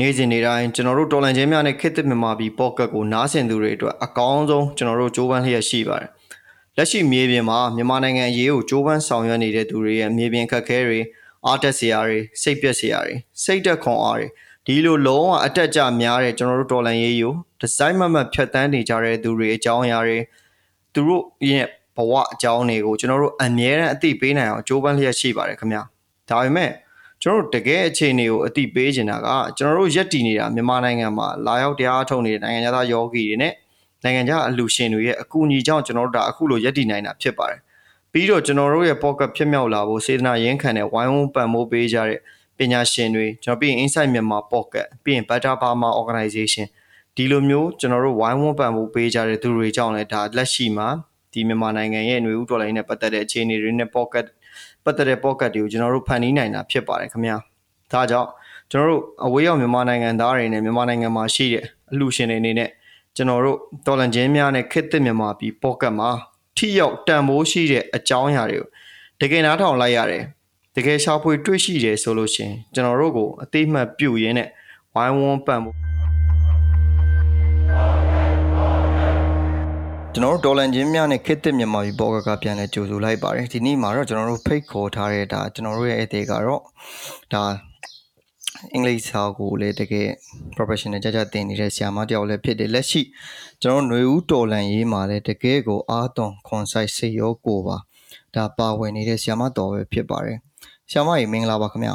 နေ့စဉ်နေ့တိုင်းကျွန်တော်တို့တော်လန်ချင်းများနဲ့ခေတ်သစ်မြန်မာပြည်ပေါ့ကတ်ကိုနားဆင်သူတွေအတွက်အကောင်းဆုံးကျွန်တော်တို့ကြိုးပမ်းလျက်ရှိပါတယ်။လက်ရှိမြေပြင်မှာမြန်မာနိုင်ငံအရေးကိုကြိုးပမ်းဆောင်ရွက်နေတဲ့သူတွေရဲ့မြေပြင်ခက်ခဲတွေအားတက်စရာတွေစိတ်ပြက်စရာတွေစိတ်တက်ခွန်အားတွေဒီလိုလုံးဝအတက်ကြများတဲ့ကျွန်တော်တို့တော်လန်ရေးကိုဒီဇိုင်းမမတ်ဖြတ်တန်းနေကြတဲ့သူတွေအကြောင်းအရာတွေသူတို့ရဲ့ဘဝအကြောင်းတွေကိုကျွန်တော်တို့အမြဲတမ်းအသိပေးနိုင်အောင်ကြိုးပမ်းလျက်ရှိပါတယ်ခင်ဗျာ။ဒါပေမဲ့ ကျွန်တော်တို့တကယ်အခြေအနေကိုအတိပေးနေတာကကျွန်တော်တို့ရက်တည်နေတာမြန်မာနိုင်ငံမှာလာရောက်တရားထုတ်နေတဲ့နိုင်ငံသားယောဂီတွေနဲ့နိုင်ငံခြားအလူရှင်တွေရဲ့အကူအညီကြောင့်ကျွန်တော်တို့ဒါအခုလိုရက်တည်နိုင်တာဖြစ်ပါတယ်ပြီးတော့ကျွန်တော်တို့ရဲ့ pocket ဖြစ်မြောက်လာဖို့စေတနာရင်းခံတဲ့ဝိုင်းဝန်းပံ့ပိုးပေးကြတဲ့ပညာရှင်တွေကျွန်တော်ပြီးရင် Insight မြန်မာ pocket ပြီးရင် Better Burma Organization ဒီလိုမျိုးကျွန်တော်တို့ဝိုင်းဝန်းပံ့ပိုးပေးကြတဲ့သူတွေကြောင့်လည်းဒါလက်ရှိမှာဒီမြန်မာနိုင်ငံရဲ့ຫນွေဥတော်လိုင်းနဲ့ပတ်သက်တဲ့အခြေအနေတွေနဲ့ pocket ပတ်သက်တဲ့ pocket တွေကိုကျွန်တော်တို့ဖန်တီးနိုင်တာဖြစ်ပါတယ်ခင်ဗျာဒါကြောင့်ကျွန်တော်တို့အဝေးရောက်မြန်မာနိုင်ငံသားတွေနဲ့မြန်မာနိုင်ငံမှာရှိတဲ့အလှူရှင်တွေအနေနဲ့ကျွန်တော်တို့တော်လန်ချင်းများနဲ့ခစ်သစ်မြန်မာပြည် pocket မှာထိရောက်တန်ဖိုးရှိတဲ့အကြောင်းအရာတွေကိုတကယ်နားထောင်လိုက်ရတယ်တကယ်ရှာဖွေတွေ့ရှိတယ်ဆိုလို့ရှင်ကျွန်တော်တို့ကိုအသေးမှတ်ပြုရင်းနဲ့ဝိုင်းဝန်းပံ့ဖို့ ကျွန်တော်တို့ဒေါ်လန်ချင်းများနဲ့ခစ်တစ်မြန်မာပြည်ဘောကကပြန်လဲကြိုဆိုလိုက်ပါတယ်ဒီနေ့မှာတော့ကျွန်တော်တို့ဖိတ်ခေါ်ထားတဲ့ဒါကျွန်တော်တို့ရဲ့အသေးကတော့ဒါအင်္ဂလိပ်စာကိုလည်းတကယ် professional ကြကြသင်နေတဲ့ဆရာမတယောက်လည်းဖြစ်တယ်လက်ရှိကျွန်တော်ຫນွေဦးတော်လန်ရေးမှာလည်းတကယ်ကိုအာသွန်ခွန်ဆိုင်စေရောကိုပါဒါပါဝင်နေတဲ့ဆရာမတော်ပဲဖြစ်ပါတယ်ဆရာမကြီးမင်္ဂလာပါခင်ဗျာ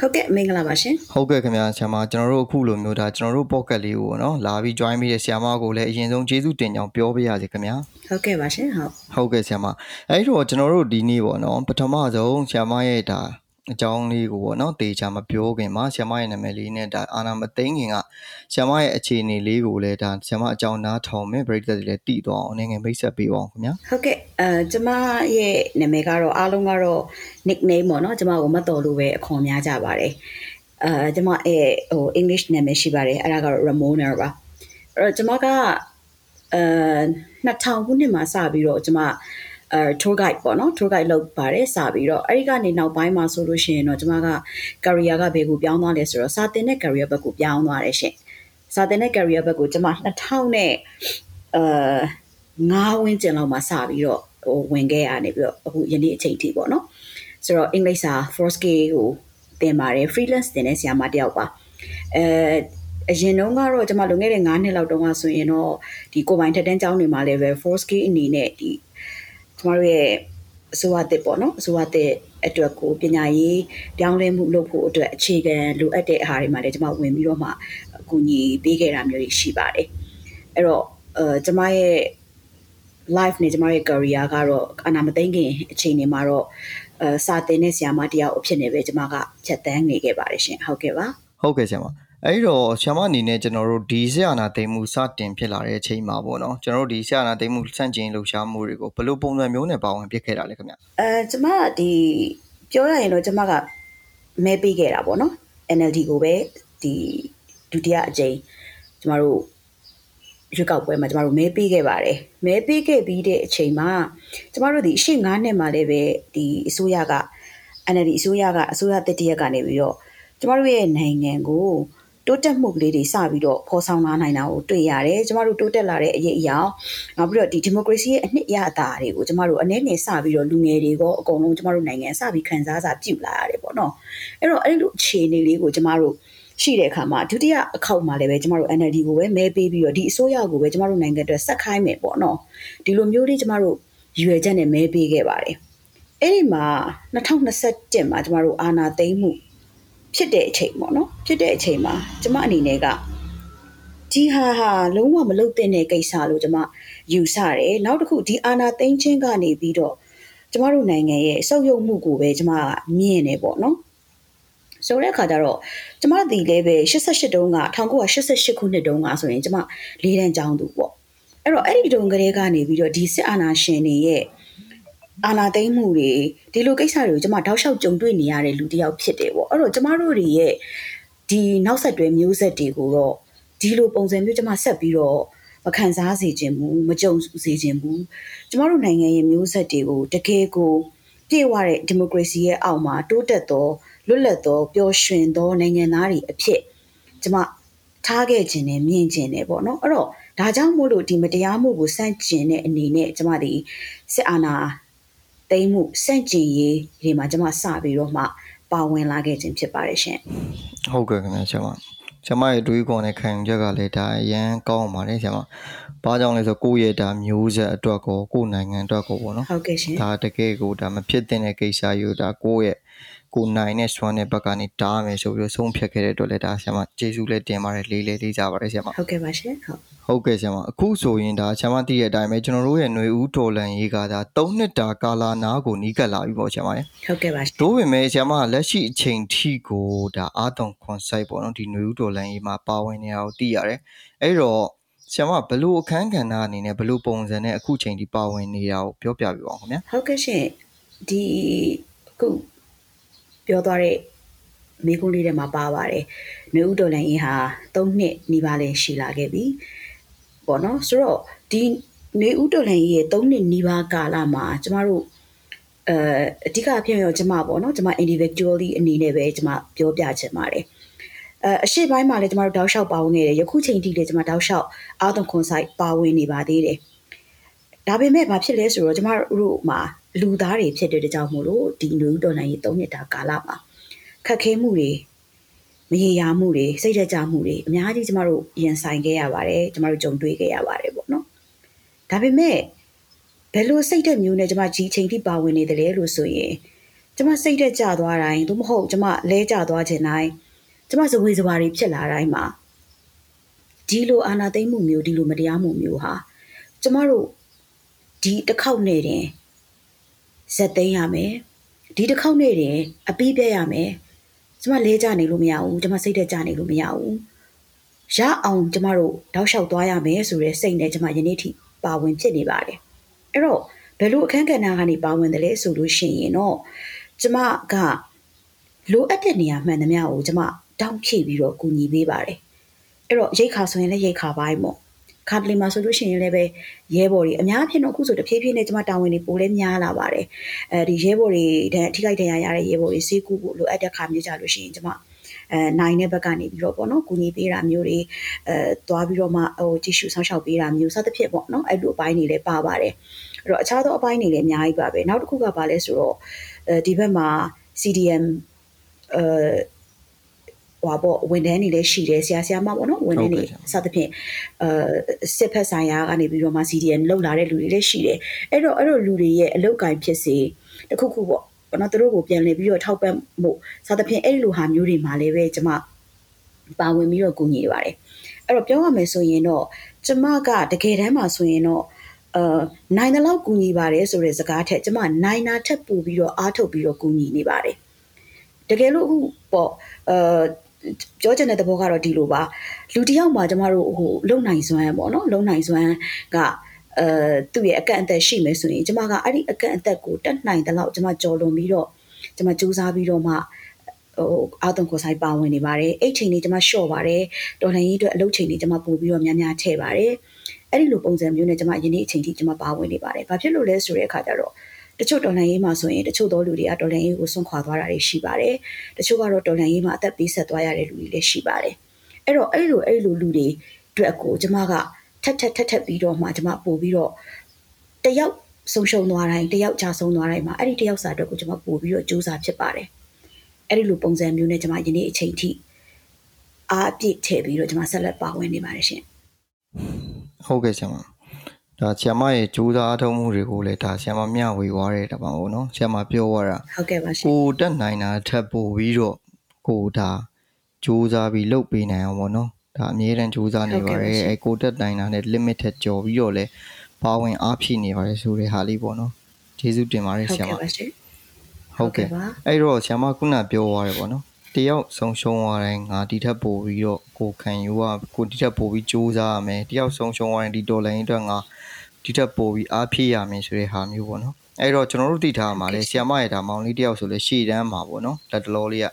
ဟုတ်ကဲ့မင်္ဂလာပါရှင်ဟုတ်ကဲ့ခင်ဗျာဆရာမကျွန်တော်တို့အခုလိုမျိုးဒါကျွန်တော်တို့ pocket လေးကိုနော်လာပြီး join ပြီးတဲ့ဆရာမကိုလည်းအရင်ဆုံးကျေးဇူးတင်ကြောင်းပြောပေးရစီခင်ဗျာဟုတ်ကဲ့ပါရှင်ဟုတ်ဟုတ်ကဲ့ဆရာမအဲ့တော့ကျွန်တော်တို့ဒီနေ့ပေါ့နော်ပထမဆုံးဆရာမရဲ့ဒါ အကြောင်းလေးကိုပေါ့နော်တေချာမပြောခင်မှာဆ iam ရဲ့နာမည်လေးနဲ့ဒါအာနာမသိန်းခင်ကဆ iam ရဲ့အခြေအနေလေးကိုလည်းဒါဆ iam အကြောင်းနားထောင်မယ်ပရိသတ်တွေလည်းတည်သွားအောင်အနေငယ်မိတ်ဆက်ပေးပါအောင်ခင်ဗျာဟုတ်ကဲ့အဲကျမရဲ့နာမည်ကတော့အားလုံးကတော့ nickname ပေါ့နော်ကျမကိုမတော်လို့ပဲအခွန်များကြပါတယ်အဲကျမရဲ့ဟို English နာမည်ရှိပါတယ်အဲ့ဒါကတော့ Ramona ပါအဲ့တော့ကျမကအဲ2000ခုနှစ်မှာစပြီးတော့ကျမ အဲ tour guide ပေါ့နော် tour guide လုပ်ပါတယ်စပြီးတော့အဲ့ဒီကနေနောက်ပိုင်းမှာဆိုလို့ရှိရင်တော့ကျွန်မက career ကဘယ်ကိုပြောင်းသွားလဲဆိုတော့စာတင်တဲ့ career ဘက်ကိုပြောင်းသွားတယ်ရှင်စာတင်တဲ့ career ဘက်ကိုကျွန်မ2000နဲ့အဲ9ဝန်းကျင်လောက်မှာစပြီးတော့ဟိုဝင်ခဲ့ရနေပြီးတော့အခုယနေ့အချိန်ထိပေါ့နော်ဆိုတော့အင်္ဂလိပ်စာ first k ကိုသင်ပါတယ် freelance သင်တဲ့ဆရာမတယောက်ပါအဲအရင်တုန်းကတော့ကျွန်မလွန်ခဲ့တဲ့9နှစ်လောက်တုန်းကဆိုရင်တော့ဒီကိုပိုင်ထက်တန်းကျောင်းတွေမှာလည်းပဲ first k အနေနဲ့ဒီ ကျမတို့ရဲ့အစိုးရတစ်ပေါ့နော်အစိုးရတစ်အတွက်ကိုပညာရေးပြောင်းလဲမှုလုပ်ဖို့အတွက်အခြေခံလိုအပ်တဲ့အားတွေမှာလည်းကျမဝင်ပြီးတော့မှအကူအညီပေးခဲ့တာမျိုးတွေရှိပါတယ်အဲ့တော့အဲကျမရဲ့ life နဲ့ကျမရဲ့ career ကတော့အနာမသိခင်အချိန်တွေမှာတော့အဲစာသင်တဲ့ဆရာမတယောက်အဖြစ်နဲ့ပဲကျမကဖြတ်တန်းနေခဲ့ပါတယ်ရှင်ဟုတ်ကဲ့ပါဟုတ်ကဲ့ဆရာမ အဲ့တော့ဆ iam အနေနဲ့ကျွန်တော်တို့ဒီဆရာနာသိမ်းမှုစတင်ဖြစ်လာတဲ့အချိန်မှာပေါ့နော်ကျွန်တော်တို့ဒီဆရာနာသိမ်းမှုစန့်ကျင်လှုပ်ရှားမှုတွေကိုဘယ်လိုပုံစံမျိုးနဲ့ပါဝင်ဖြစ်ခဲ့တာလဲခင်ဗျအဲကျွန်မဒီပြောရရင်တော့ကျွန်မကမဲပေးခဲ့တာပေါ့နော် NLD ကိုပဲဒီဒုတိယအကြိမ်ကျမတို့ရွေးကောက်ပွဲမှာကျမတို့မဲပေးခဲ့ပါတယ်မဲပေးခဲ့ပြီးတဲ့အချိန်မှာကျမတို့ဒီအရှိ9နှစ်မှာလည်းပဲဒီအစိုးရက NLD အစိုးရကအစိုးရတတိယကနေပြီးတော့ကျမတို့ရဲ့နိုင်ငံကို တိုးတက်မှုကလေးတွေစပြီးတော့ဖော်ဆောင်လာနိုင်တာကိုတွေ့ရတယ်ကျမတို့တိုးတက်လာတဲ့အရေးအရာနောက်ပြီးတော့ဒီဒီမိုကရေစီရဲ့အနှစ်ရအတာတွေကိုကျမတို့အနေနဲ့စပြီးတော့လူငယ်တွေကောအကုန်လုံးကျမတို့နိုင်ငံစပြီးခံစားစာပြုလာရတယ်ပေါ့နော်အဲ့တော့အဲ့လိုအခြေအနေလေးကိုကျမတို့ရှိတဲ့အခါမှာဒုတိယအခေါက်မှာလည်းပဲကျမတို့ NLD ကိုပဲမဲပေးပြီးတော့ဒီအစိုးရကိုပဲကျမတို့နိုင်ငံအတွက်ဆက်ခိုင်းမယ်ပေါ့နော်ဒီလိုမျိုးလေးကျမတို့ရွယ်ချက်နဲ့မဲပေးခဲ့ပါတယ်အဲ့ဒီမှာ2021မှာကျမတို့အာဏာသိမ်းမှု ဖြစ်တဲ့အချိန်ပေါ့နော်ဖြစ်တဲ့အချိန်မှာကျမအနေနဲ့ကဒီဟာဟာလုံးဝမလုပ်သင့်တဲ့ကိစ္စလို့ကျမယူဆတယ်နောက်တစ်ခုဒီအာနာသိန်းချင်းကနေပြီးတော့ကျမတို့နိုင်ငံရဲ့စုပ်ယုပ်မှုကိုပဲကျမကမြင်နေပေါ့နော်ဆိုတဲ့အခါကျတော့ကျမဒီလည်းပဲ88တုန်းက1988ခုနှစ်တုန်းကဆိုရင်ကျမလေးတန်းကျောင်းသူပေါ့အဲ့တော့အဲ့ဒီတုန်းကလေးကနေပြီးတော့ဒီစစ်အာဏာရှင်တွေရဲ့ အာနာသိမ့်မှုတွေဒီလိုကိစ္စတွေကိုကျမတောက်လျှောက်ကြုံတွေ့နေရတဲ့လူတစ်ယောက်ဖြစ်တယ်ပေါ့အဲ့တော့ကျမတို့တွေရဲ့ဒီနောက်ဆက်တွဲမျိုးဆက်တွေကိုတော့ဒီလိုပုံစံမျိုးကျမဆက်ပြီးတော့မခံစားစေခြင်းဘူးမကြုံစေခြင်းဘူးကျမတို့နိုင်ငံရဲ့မျိုးဆက်တွေကိုတကယ်ကိုပြေဝတဲ့ဒီမိုကရေစီရဲ့အောက်မှာတိုးတက်သောလွတ်လပ်သောပျော်ရွှင်သောနိုင်ငံသားတွေအဖြစ်ကျကျမထားခဲ့ခြင်းနဲ့မြင်ခြင်းနဲ့ပေါ့နော်အဲ့တော့ဒါကြောင့်မို့လို့ဒီမတရားမှုကိုစန့်ကျင်တဲ့အနေနဲ့ကျမဒီစစ်အာဏာ သိမ်းမှုစန့်ကျင်ရေးဒီမှာကျမစပြီးတော့မှပါဝင်လာခဲ့ခြင်းဖြစ်ပါတယ်ရှင်ဟုတ်ကဲ့ခင်ဗျာဆရာမဆရာမရဲ့တွေးခေါ်တဲ့ခံယူချက်ကလည်းဒါအရန်ကောင်းပါတယ်ဆရာမဘာကြောင့်လဲဆိုကိုယ့်ရဲ့ဒါမျိုးဆက်အတွက်ကိုကိုယ့်နိုင်ငံအတွက်ကိုပေါ့နော်ဟုတ်ကဲ့ရှင်ဒါတကယ်ကိုဒါမဖြစ်တဲ့ကိစ္စယူဒါကိုယ့်ရဲ့ ကိုနိုင်နဲ့စွမ်းတဲ့ဘက်ကနေတားမယ်ဆိုပြီးတော့ဆုံးဖြတ်ခဲ့တဲ့အတွက်လည်းဒါဆရာမကျေးဇူးလည်းတင်ပါတယ်လေးလေးလေးကြပါတယ်ဆရာမ ဟုတ်ကဲ့ပါရှင်ဟုတ် ဟုတ်ကဲ့ဆရာမအခုဆိုရင်ဒါဆရာမသိတဲ့အတိုင်းပဲကျွန်တော်တို့ရဲ့ຫນွေဦးတော်လန်ရေးကဒါ3နှစ်တာကာလာနာကိုနီးကပ်လာပြီပေါ့ဆရာမရေ ဟုတ်ကဲ့ပါရှင် တို့ပေမဲ့ဆရာမကလက်ရှိအချိန်ထိကိုဒါအာတုံခွန်ဆိုင်ပေါ့နော်ဒီຫນွေဦးတော်လန်ရေးမှာပါဝင်နေတာကိုသိရတယ်အဲ့တော့ဆရာမဘယ်လို့အခန်းကဏ္ဍအနေနဲ့ဘယ်လို့ပုံစံနဲ့အခုချိန်ထိပါဝင်နေတာကိုပြောပြပြပါဦးခင်ဗျာ ဟုတ်ကဲ့ရှင်ဒီအခု ပြောသွားတဲ့မိကုန်းလေးထဲမှာပါပါတယ်။နှွေဦးတော်လိုင်းရင်ဟာ3နှစ်နီးပါးလဲရှိလာခဲ့ပြီ။ပေါ့နော်ဆိုတော့ဒီနှွေဦးတော်လိုင်းရဲ့3နှစ်နီးပါးကာလမှာကျမတို့အဲအဓိကအဖြစ်ရောကျမပေါ့နော်ကျမ individually အနေနဲ့ပဲကျမပြောပြချင်ပါတယ်။အဲအရှိပိုင်းမှာလည်းကျမတို့တောက်လျှောက်ပါဝင်နေတယ်ယခုချိန်ထိလည်းကျမတောက်လျှောက်အာသွန်ခွန်ဆိုင်ပါဝင်နေပါသေးတယ်။ဒါပေမဲ့ဘာဖြစ်လဲဆိုတော့ကျမတို့မှာ လူသားတွေဖြစ်တဲ့ကြောင့်မို့လို့ဒီလူတော်နိုင်ရေး၃နှစ်တာကာလမှာခက်ခဲမှုတွေမရေရာမှုတွေစိတ်ဓာတ်ကြမှုတွေအများကြီးကျမတို့ရင်ဆိုင်ခဲ့ရပါတယ်ကျမတို့ကြုံတွေ့ခဲ့ရပါတယ်ပေါ့နော်ဒါပေမဲ့ဘယ်လိုစိတ်ဓာတ်မျိုးနဲ့ကျမကြီးချိန်ထိပါဝင်နေတယ်လဲလို့ဆိုရင်ကျမစိတ်ဓာတ်ကျသွားတိုင်းသို့မဟုတ်ကျမလဲကျသွားခြင်းတိုင်းကျမဇဝေဇဝါတွေဖြစ်လာတိုင်းမှာဒီလိုအာနာသိမ့်မှုမျိုးဒီလိုမတရားမှုမျိုးဟာကျမတို့ဒီတစ်ခေါက်နဲ့တင် ဇက်သိမ်းရမယ်ဒီတစ်ခေါက်နဲ့တင်အပီးပြရမယ်ကျမလဲကြနေလို့မရဘူးကျမစိတ်သက်ကြနေလို့မရဘူးရအောင်ကျမတို့တောက်လျှောက်သွားရမယ်ဆိုတဲ့စိတ်နဲ့ကျမယနေ့ထိပါဝင်ဖြစ်နေပါတယ်အဲ့တော့ဘယ်လိုအခန်းကဏ္ဍကနေပါဝင်တယ်လဲဆိုလို့ရှိရင်တော့ကျမကလိုအပ်တဲ့နေရာမှန်သမျှကိုကျမတောင်းဖြည့်ပြီးတော့ကူညီပေးပါတယ်အဲ့တော့ရိတ်ခါဆိုရင်လည်းရိတ်ခါပိုင်းပေါ့ ခါတလီမှာဆိုလို့ရှိရင်လည်းပဲရဲဘော်တွေအများဖြင့်တော့အခုဆိုတဖြည်းဖြည်းနဲ့ကျမတာဝန်တွေပိုလဲများလာပါတယ်အဲဒီရဲဘော်တွေတန်းထိခိုက်တရားရတဲ့ရဲဘော်တွေစေကူဖို့လိုအပ်တဲ့ခါမျိုးကြလို့ရှိရင်ကျမအဲနိုင်တဲ့ဘက်ကနေပြီးတော့ပေါ့နော်ကူညီပေးတာမျိုးတွေအဲသွားပြီးတော့မှဟိုတ िश ူဆောင်းရှောက်ပေးတာမျိုးစသဖြင့်ပေါ့နော်အဲ့လိုအပိုင်းတွေလည်းပါပါတယ်အဲ့တော့အခြားသောအပိုင်းတွေလည်းအများကြီးပါပဲနောက်တစ်ခုကပါလဲဆိုတော့အဲဒီဘက်မှာ CDM အဲ ဟွာပေါ့ဝန်ထမ်းတွေလည်းရှိတယ်ဆရာဆရာမပေါ့နော်ဝန်ထမ်းတွေစသဖြင့်အဲစစ်ဖက်ဆိုင်ရာကနေပြီးတော့မှ CDN လောက်လာတဲ့လူတွေလည်းရှိတယ်အဲ့တော့အဲ့လိုလူတွေရဲ့အလောက်ကင်ဖြစ်စေတခုခုပေါ့ဘာလို့သူတို့ကိုပြန်လည်ပြီးတော့ထောက်ပံ့မှုစသဖြင့်အဲ့လိုဟာမျိုးတွေမှာလည်းပဲကျမပါဝင်ပြီးတော့ကူညီနေပါတယ်အဲ့တော့ပြောရမယ်ဆိုရင်တော့ကျမကတကယ်တမ်းမှာဆိုရင်တော့အာနိုင်တဲ့လောက်ကူညီပါတယ်ဆိုတဲ့စကားထက်ကျမနိုင်နာထက်ပိုပြီးတော့အားထုတ်ပြီးတော့ကူညီနေပါတယ်တကယ်လို့အခုပေါ့အာ ပြောချင်တဲ့သဘောကတော့ဒီလိုပါလူတစ်ယောက်မှာကျမတို့ဟိုလုံနိုင်စွမ်းပေါ့နော်လုံနိုင်စွမ်းကအဲသူ့ရဲ့အကန့်အသတ်ရှိမယ်ဆိုရင်ကျမကအဲ့ဒီအကန့်အသတ်ကိုတက်နိုင်တဲ့လောက်ကျမကြော်လွန်ပြီးတော့ကျမစူးစမ်းပြီးတော့မှဟိုအာသွန်ကိုဆိုင်ပါဝင်နေပါတယ်အဲ့ချိန်လေးကျမလျှော့ပါတယ်တော်လှန်ရေးအတွက်အလုပ်ချိန်လေးကျမပို့ပြီးတော့များများထည့်ပါတယ်အဲ့ဒီလိုပုံစံမျိုးနဲ့ကျမယနေ့အချိန်ထိကျမပါဝင်နေပါတယ်ဘာဖြစ်လို့လဲဆိုတဲ့အခါကျတော့ တချို့တော်လှန်ရေးမှာဆိုရင်တချို့သောလူတွေကတော်လှန်ရေးကိုဆွန့်ခွာသွားတာတွေရှိပါတယ်တချို့ကတော့တော်လှန်ရေးမှာအသက်ပေးဆက်သွားရတဲ့လူတွေလည်းရှိပါတယ်အဲ့တော့အဲ့လိုအဲ့လိုလူတွေအတွက်ကိုကျမကထက်ထက်ထက်ထက်ပြီးတော့မှကျမပို့ပြီးတော့တယောက်ဆုံးရှုံးသွားတိုင်းတယောက်ချဆုံးသွားတိုင်းမှာအဲ့ဒီတယောက်စာအတွက်ကိုကျမပို့ပြီးတော့စူးစမ်းဖြစ်ပါတယ်အဲ့ဒီလိုပုံစံမျိုးနဲ့ကျမယနေ့အချိန်ထိအားအပြည့်ထည့်ပြီးတော့ကျမဆက်လက်ပါဝင်နေပါတယ်ရှင်ဟုတ်ကဲ့ဆရာမ ဒါဆရာမရဲ့ကြိုးစားအထောက်မှုတွေကိုလည်းဒါဆရာမမျှဝေသွားတဲ့တပါဘောနော်ဆရာမပြောသွားတာဟုတ်ကဲ့ပါရှင်ကိုတက်နိုင်တာထပ်ပို့ပြီးတော့ကိုဒါကြိုးစားပြီးလုပ်ပေးနိုင်အောင်ပေါ့နော်ဒါအမြဲတမ်းကြိုးစားနေပါတယ်အဲကိုတက်နိုင်တာနဲ့ limit ထက်ကျော်ပြီးတော့လဲပါဝင်အားဖြည့်နေပါတယ်ဆိုတဲ့ဟာလေးပေါ့နော်ကျေးဇူးတင်ပါတယ်ဟုတ်ဆရာမကဲ့ပါရှင်ဟုတ်ကဲ့အဲ့တော့ဆရာမခုနပြောသွားတယ်ပေါ့နော် တယောက်ဆုံးရှုံးသွားတိုင်းငါဒီထက်ပိုပြီးတော့ကိုခံယူရကိုဒီထက်ပိုပြီးစူးစမ်းရမယ်တယောက်ဆုံးရှုံးသွားရင်ဒီဒေါ်လာရင်းအတွက်ငါဒီထက်ပိုပြီးအားဖြည့်ရမယ်ဆိုတဲ့ဟာမျိုးပေါ့နော်အဲ့တော့ကျွန်တော်တို့သိထားရမှာလေဆီယမရဲ့ဒါမောင်လေးတယောက်ဆိုလဲရှေ့တန်းမှာပေါ့နော်လက်တလောလေးက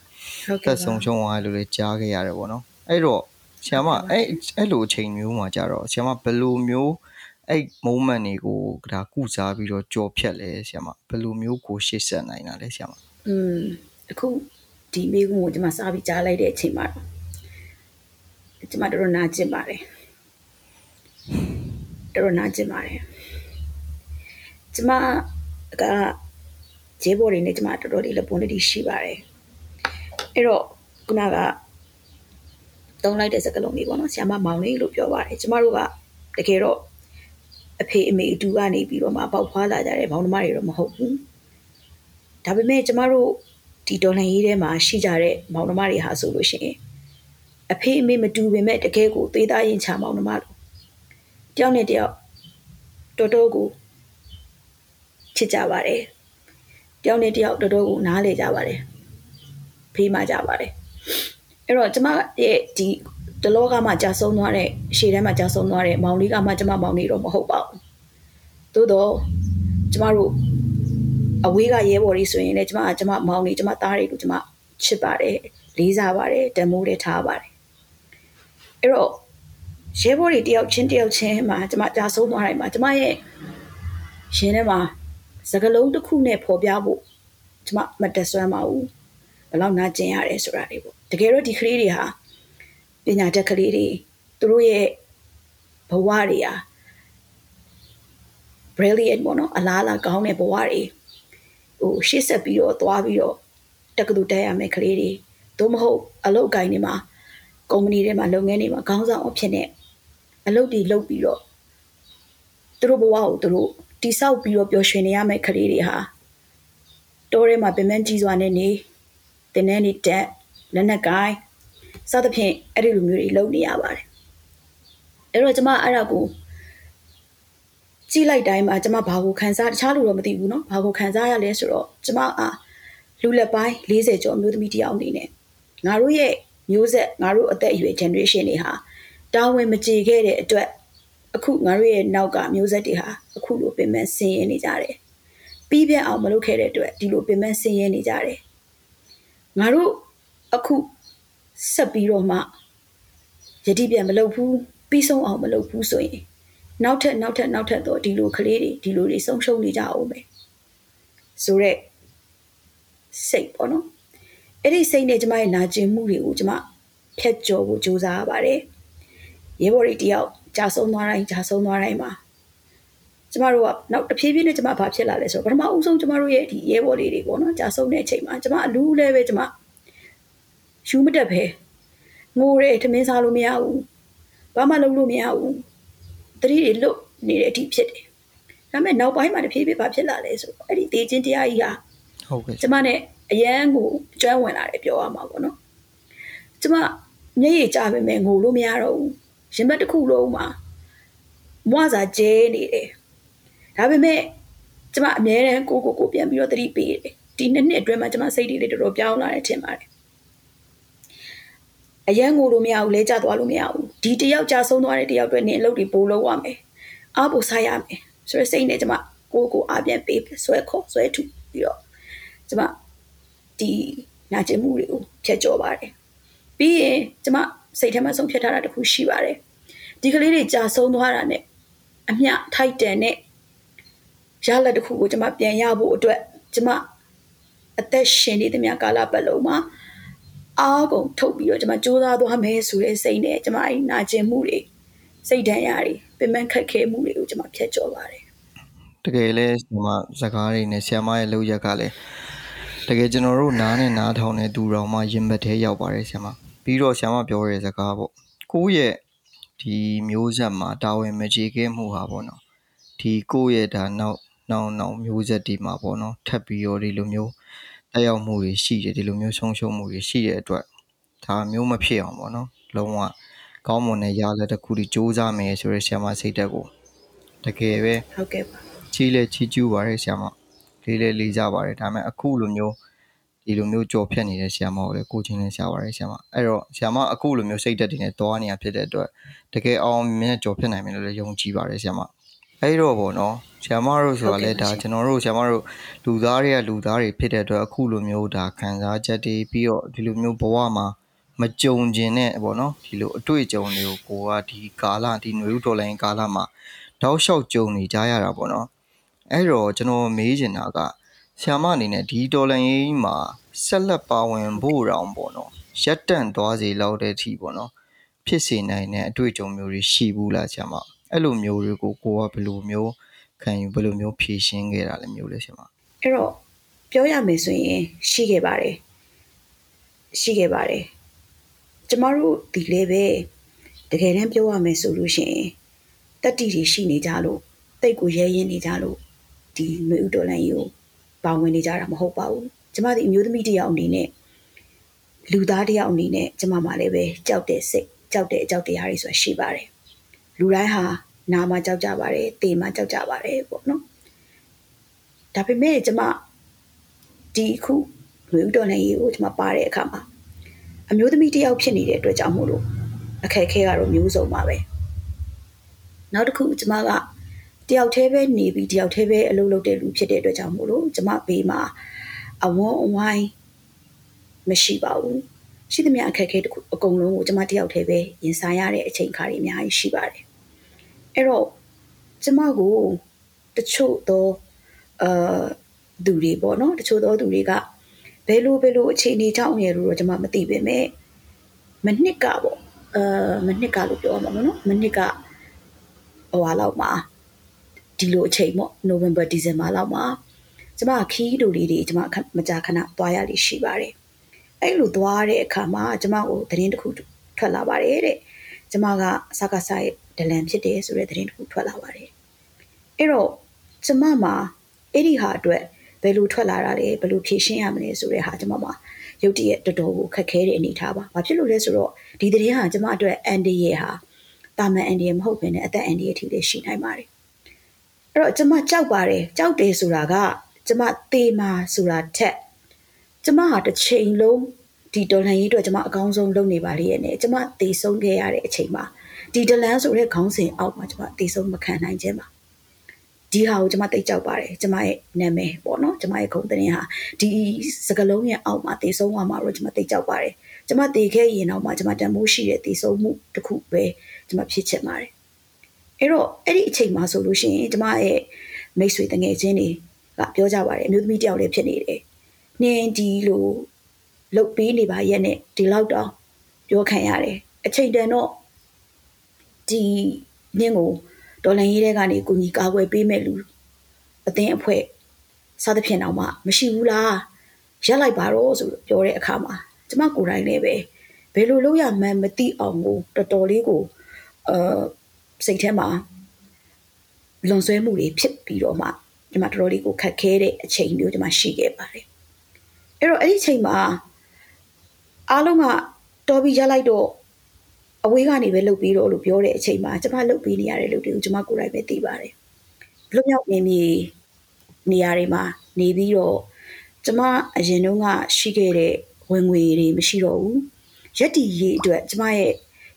ဟုတ်ကဲ့သက်ပါဆုံးရှုံးသွားတယ်လို့လည်းကြားခဲ့ရတယ်ပေါ့နော်အဲ့တော့ဆီယမအဲ့အဲ့လိုအချိန်မျိုးမှာကြတော့ဆီယမဘယ်လိုမျိုးအဲ့ moment တွေကိုဒါကုစားပြီးတော့ကြော်ဖြတ်လဲဆီယမဘယ်လိုမျိုးကိုရှေ့ဆက်နိုင်တာလဲဆီယမอืมအခု ဒီမိကုန်းကိုကျွန်မစပြီးကြားလိုက်တဲ့အချိန်မှာကျမတော်တော်နာကျင်ပါတယ်တော်တော်နာကျင်ပါတယ်ကျမကဂျေဘော်တွေနဲ့ကျမတော်တော်လေးလက်ပွန်လေးရှိပါတယ်အဲ့တော့ခုနကတုံးလိုက်တဲ့စကားလုံးလေးပေါ့နော်ဆ iam မမောင်လေးလို့ပြောပါတယ်ကျမတို့ကတကယ်တော့အဖေအမေအတူကနေပြီးတော့မှပေါက်ဖွာလာကြတဲ့ဘောင်နှမတွေတော့မဟုတ်ဘူးဒါပေမဲ့ကျမတို့ ဒီဒေါ်လာရေးထဲမှာရှိကြတဲ့မောင်နှမတွေဟာဆိုလို့ရှိရင်အဖေအမေမတူပေမဲ့တကယ်ကိုသေးသားရင်ချမောင်နှမလို့တယောက်နဲ့တယောက်တော်တော်ကိုချစ်ကြပါတယ်တယောက်နဲ့တယောက်တော်တော်ကိုနားလေကြပါတယ်ဖေးမှကြပါတယ်အဲ့တော့ကျမရဲ့ဒီတလောကမှကြာဆုံးသွားတဲ့ရှေ့ထဲမှာကြာဆုံးသွားတဲ့မောင်လေးကမှကျမမောင်လေးတော့မဟုတ်ပါဘူးသို့တော့ကျမတို့ အဝေးကရဲဘော်တွေဆိုရင်လည်းကျမကျမမောင်လေးကျမသားတွေကိုကျမချစ်ပါတယ်လေးစားပါတယ်တမိုးတွေထားပါတယ်အဲ့တော့ရဲဘော်တွေတယောက်ချင်းတယောက်ချင်းမှာကျမကြာဆုံးသွားတိုင်းမှာကျမရဲ့ရှင်ထဲမှာစကလုံးတစ်ခုနဲ့ပေါ်ပြဖို့ကျမမတက်ဆွမ်းပါဘူးဘယ်လောက်နာကျင်ရတယ်ဆိုတာတွေပေါ့တကယ်တော့ဒီကလေးတွေဟာပညာတတ်ကလေးတွေသူတို့ရဲ့ဘဝတွေဟာ brilliant ပေါ့နော်အလားအလာကောင်းတဲ့ဘဝတွေ ဟိုရှေ့ဆက်ပြီးတော့သွားပြီးတော့တက္ကသိုလ်တက်ရမယ့်ကလေးတွေသို့မဟုတ်အလုပ်ကိုင်းတွေမှာကုမ္ပဏီတွေမှာလုပ်ငန်းတွေမှာခေါင်းဆောင်အဖြစ်နဲ့အလုပ်တွေလုပ်ပြီးတော့သူတို့ဘဝကိုသူတို့တိဆောက်ပြီးတော့ပျော်ရွှင်နေရမယ့်ကလေးတွေဟာတောထဲမှာပင်မကြီးစွာနဲ့နေတင်းနေနေတက်လက်နက်ကိုင်းစသဖြင့်အဲ့ဒီလိုမျိုးတွေလုပ်နေရပါတယ်အဲ့တော့ကျမအဲ့ဒါကို ကြည့်လိုက်တိုင်းမှာကျမဘာကိုခံစားတခြားလူတော့မသိဘူးเนาะဘာကိုခံစားရလဲဆိုတော့ကျမအားလူလက်ပိုင်း40ကျော်မျိုးသမီးတယောက်အနေနဲ့ငါတို့ရဲ့မျိုးဆက်ငါတို့အသက်အရွယ် generation တွေဟာတာဝန်မကြေခဲ့တဲ့အတွက်အခုငါတို့ရဲ့နောက်ကမျိုးဆက်တွေဟာအခုလိုပင်ပန်းဆင်းရဲနေကြတယ်ပြီးပြတ်အောင်မလုပ်ခဲ့တဲ့အတွက်ဒီလိုပင်ပန်းဆင်းရဲနေကြတယ်ငါတို့အခုဆက်ပြီးတော့မှယတိပြန်မလုပ်ဘူးပြီးဆုံးအောင်မလုပ်ဘူးဆိုရင် နောက်ထပ်နောက်ထပ်နောက်ထပ်တော့ဒီလိုကလေးတွေဒီလိုတွေဆုံးရှုံးနေကြအောင်ပဲဆိုတော့စိတ်ပေါ့နော်အဲ့ဒီစိတ်နဲ့ကျမရဲ့နာကျင်မှုတွေကိုကျမဖြတ်ကျော်ဖို့ကြိုးစားရပါတယ်ရဲဘော်တွေတယောက်ကြာဆုံးသွားတိုင်းကြာဆုံးသွားတိုင်းမှာကျမတို့ကနောက်တဖြည်းဖြည်းနဲ့ကျမဘာဖြစ်လာလဲဆိုတော့ပထမအဦးဆုံးကျမတို့ရဲ့ဒီရဲဘော်လေးတွေပေါ့နော်ကြာဆုံးတဲ့အချိန်မှာကျမအလူးလဲပဲကျမယူမတက်ပဲငိုရဲထမင်းစားလို့မရဘူးဘာမှလုပ်လို့မရဘူး တတိတွေလွတ်နေတဲ့အထိဖြစ်တယ်ဒါပေမဲ့နောက်ပိုင်းမှာတဖြည်းဖြည်းဘာဖြစ်လာလဲဆိုတော့အဲ့ဒီတေချင်းတရားကြီးဟာဟုတ်ကဲ့ကျမနဲ့အရန်ကိုကျွမ်းဝင်လာတယ်ပြောရမှာပေါ့နော်ကျမမျက်ရည်ကျပဲမဲ့ငိုလို့မရတော့ဘူးရင်ဘတ်တစ်ခုလုံးမှာမွားစာကျဲနေတယ်ဒါပေမဲ့ကျမအမြဲတမ်းကိုကိုကိုပြန်ပြီးတော့တတိပေးတယ်ဒီနှစ်နှစ်အတွင်းမှာကျမစိတ်တွေလေးတော်တော်ပြောင်းလာတယ်ထင်ပါတယ် အရန်ငိုလို့မရဘူးလဲကြသွားလို့မရဘူးဒီတယောက်ကြာဆုံးသွားတဲ့တယောက်အတွက်နင်အလုပ်တွေပိုးလုပ်ရမယ်အားပို့ဆိုင်ရမယ်ဆိုရစိတ်နဲ့ကျမကိုကိုအားပြန်ပေးဆွဲခေါ်ဆွဲထုပြီးတော့ကျမဒီနာကျင်မှုတွေကိုဖျက်ကျော်ပါတယ်ပြီးရင်ကျမစိတ်ထဲမှာဆုံးဖြတ်ထားတာတခုရှိပါတယ်ဒီကလေးတွေကြာဆုံးသွားတာနဲ့အမျှထိုက်တန်တဲ့ရလက်တစ်ခုကိုကျမပြန်ရဖို့အတွက်ကျမအသက်ရှင်နေသမျှကာလပတ်လုံးမှာ အားကုန်ထုတ်ပြီးတော့ကျမစူးစမ်းသွားမယ်ဆိုတဲ့စိတ်နဲ့ကျမအဲ့နာကျင်မှုတွေစိတ်ဒဏ်ရာတွေပင်ပန်းခက်ခဲမှုတွေကိုကျမဖျက်ကျော်ပါတယ်တကယ်လဲဒီမှာဇကားတွေနဲ့ဆီယမရဲ့လောက်ရက်ကလည်းတကယ်ကျွန်တော်တို့နားနဲ့နားထောင်တဲ့သူတော်မှရင်ဘတ်ထဲရောက်ပါတယ်ဆီယမပြီးတော့ဆီယမပြောတဲ့ဇကားပေါ့ကိုယ့်ရဲ့ဒီမျိုးဆက်မှာတာဝန်မကြေခဲ့မှုဟာပေါ့နော်ဒီကိုယ့်ရဲ့ဒါနောက်နောက်နောက်မျိုးဆက်ဒီမှာပေါ့နော်ထပ်ပြီးတော့ဒီလိုမျိုး တက်ရောက်မှုတွေရှိတယ်ဒီလိုမျိုးဆုံးရှုံးမှုတွေရှိတဲ့အတွက်ဒါမျိုးမဖြစ်အောင်ပေါ့နော်လုံးဝကောင်းမွန်တဲ့ရလက်တစ်ခုဒီစူးစမ်းမယ်ဆိုတဲ့ဆရာမစိတ်တက်ကိုတကယ်ပဲဟုတ်ကဲ့ပါချီးလဲချီးကျူးပါတယ်ဆရာမလေးလေးလေးကြပါတယ်ဒါပေမဲ့အခုလိုမျိုးဒီလိုမျိုးကြော်ဖြတ်နေတဲ့ဆရာမကိုလည်းကိုချင်းနဲ့ရှားပါတယ်ဆရာမအဲ့တော့ဆရာမအခုလိုမျိုးစိတ်တက်တည်နေသွားနေရဖြစ်တဲ့အတွက်တကယ်အောင်မြင်ကြော်ဖြတ်နိုင်မယ်လို့လည်းယုံကြည်ပါတယ်ဆရာမ အဲ့တော့ဗောနော်ဆရာမတို့ဆိုတာလည်းဒါကျွန်တော်တို့ဆရာမတို့လူသားတွေကလူသားတွေဖြစ်တဲ့အတွက်အခုလိုမျိုးဒါခံစားချက်တွေပြီးတော့ဒီလိုမျိုးဘဝမှာမကြုံကျင်တဲ့ဗောနော်ဒီလိုအတွေ့အကြုံတွေကိုကိုကဒီကာလဒီຫນွေဥတော်လိုင်းကာလမှာတောက်လျှောက်ကြုံနေကြရတာဗောနော်အဲ့တော့ကျွန်တော်မေးချင်တာကဆရာမအနေနဲ့ဒီတော်လိုင်းရေးမှာဆက်လက်ပါဝင်ဖို့တောင်ဗောနော်ရက်တန့်သွားစေလောက်တဲ့အထိဗောနော်ဖြစ်စေနိုင်တဲ့အတွေ့အကြုံမျိုးတွေရှိဘူးလားဆရာမ အဲ့လိုမျိုးတွေကိုကိုကဘယ်လိုမျိုးခံယူဘယ်လိုမျိုးဖြေရှင်းခဲ့တာလဲမျိုးလဲဆရာမအဲ့တော့ပြောရမယ်ဆိုရင်ရှိခဲ့ပါတယ်ရှိခဲ့ပါတယ်ကျမတို့ဒီလေပဲတကယ်တမ်းပြောရမယ်ဆိုလို့ရှိရင်တက်တီတွေရှိနေကြလို့တိတ်ကိုရဲရင်နေကြလို့ဒီမျိုးဥတော်လန်ကြီးကိုပါဝင်နေကြတာမဟုတ်ပါဘူးကျမဒီအမျိုးသမီးတစ်ယောက်အနေနဲ့လူသားတစ်ယောက်အနေနဲ့ကျမမှလည်းပဲကြောက်တဲ့စိတ်ကြောက်တဲ့အကြောက်တရားတွေဆိုတာရှိပါတယ် လူတိုင်းဟာနာမကြောက်ကြပါတယ်တေမကြောက်ကြပါတယ်ပေါ့နော်ဒါပေမဲ့ကျမဒီခုမျိုးဥတော်လန်ကြီးကိုကျမပါတဲ့အခါမှာအမျိုးသမီးတစ်ယောက်ဖြစ်နေတဲ့အတွက်ကြောင့်မို့လို့အခက်အခဲကတော့မျိုးစုံပါပဲနောက်တစ်ခုကျမကတယောက်တည်းပဲနေပြီးတယောက်တည်းပဲအလုပ်လုပ်တဲ့လူဖြစ်တဲ့အတွက်ကြောင့်မို့လို့ကျမဘေးမှာအဝန်းအဝိုင်းမရှိပါဘူး ရှိသမျှအခက်အခဲတခုအကုန်လုံးကိုကျမတယောက်တည်းပဲရင်ဆိုင်ရတဲ့အချိန်ခါတွေအများကြီးရှိပါတယ်အဲ့တော့ကျမကိုတချို့သောအာသူတွေပေါ့နော်တချို့သောသူတွေကဘယ်လိုဘယ်လိုအခြေအနေကြောင့်ရလို့တော့ကျမမသိပေမဲ့မနှစ်ကပေါ့အာမနှစ်ကလို့ပြောရမှာပေါ့နော်မနှစ်ကဟိုဟာလောက်မှာဒီလိုအချိန်ပေါ့နိုဝင်ဘာဒီဇင်ဘာလောက်မှာကျမခီးတို့လေးတွေကျမမကြာခဏသွားရလေးရှိပါတယ် အဲ့လိုသွားတဲ့အခါမှာကျမကိုသတင်းတစ်ခုထွက်လာပါတယ်တဲ့ကျမကစကားဆိုင်ဒလန်ဖြစ်တယ်ဆိုတဲ့သတင်းတစ်ခုထွက်လာပါတယ်အဲ့တော့ကျမမှာအဲ့ဒီဟာအတွက်ဘယ်လိုထွက်လာတာလဲဘယ်လိုဖြေရှင်းရမလဲဆိုတဲ့ဟာကျမမှာရုတ်တရက်တော်တော်ကိုခက်ခဲတဲ့အနေထားပါ။ဘာဖြစ်လို့လဲဆိုတော့ဒီသတင်းဟာကျမအတွက်အန်ဒီရဲ့ဟာတာမန်အန်ဒီရဲ့မဟုတ်ဘဲနဲ့အသက်အန်ဒီရဲ့အထိလေးရှိနိုင်ပါတယ်။အဲ့တော့ကျမကြောက်ပါတယ်။ကြောက်တယ်ဆိုတာကကျမသေမာဆိုတာထက်ကျမဟာတစ်ချိန်လုံး ဒီဒေါ်လာရေးအတွက်ကျမအကောင်းဆုံးလုပ်နေပါလေရဲ့နဲ့ကျမသေဆုံးခဲ့ရတဲ့အချိန်မှာဒီဒလန်ဆိုတဲ့ခေါင်းစဉ်အောက်မှာကျမသေဆုံးမခံနိုင်ခြင်းပါ။ဒီဟာကိုကျွန်မသိကြောက်ပါတယ်ကျွန်မရဲ့နာမည်ပေါ့နော်ကျွန်မရဲ့ခုံသတင်းဟာဒီစကလုံးရဲ့အောက်မှာတည်ဆုံးသွားမှာတော့ကျွန်မသိကြောက်ပါတယ်ကျွန်မတည်ခဲ့ရင်တော့မှကျွန်မတန်မိုးရှိတဲ့တည်ဆုံးမှုတစ်ခုပဲကျွန်မဖြစ်ချင်ပါတယ်အဲ့တော့အဲ့ဒီအချိန်မှာဆိုလို့ရှိရင်ကျွန်မရဲ့မိတ်ဆွေတငယ်ချင်းတွေကပြောကြပါတယ်အမျိုးသမီးတယောက်လည်းဖြစ်နေတယ်နင်းဒီလို လုတ်ပေးနေပါရဲ့နဲ့ဒီလောက်တော့ပြောခံရတယ်အချိန်တန်တော့ဒီနင်းကိုဒေါ်လန်ရေးတဲ့ကနေကိုကြီးကာကွယ်ပေးမဲ့လူအသင်းအဖွဲ့စသဖြင့်တော့မှမရှိဘူးလားရက်လိုက်ပါတော့ဆိုပြောတဲ့အခါမှာကျမကိုယ်တိုင်လည်းပဲဘယ်လိုလုပ်ရမှန်းမသိအောင်ကိုတော်တော်လေးကိုအာစိတ်ထဲမှာလွန်ဆွဲမှုတွေဖြစ်ပြီးတော့မှကျမတော်တော်လေးကိုခက်ခဲတဲ့အချိန်မျိုးကျမရှိခဲ့ပါတယ်အဲ့တော့အဲ့ဒီအချိန်မှာ အားလုံးကတော်ပြီးရလိုက်တော့အဝေးကနေပဲလှုပ်ပြီးတော့လို့ပြောတဲ့အချိန်မှာကျမလှုပ်ပြီးနေရတဲ့လူတွေကိုကျမကိုယ်တိုင်ပဲသိပါတယ်။လွတ်မြောက်နေမီနေရာတွေမှာနေပြီးတော့ကျမအရင်တုန်းကရှိခဲ့တဲ့ဝင်ငွေတွေမရှိတော့ဘူး။ရက်တီရေးအတွက်ကျမရဲ့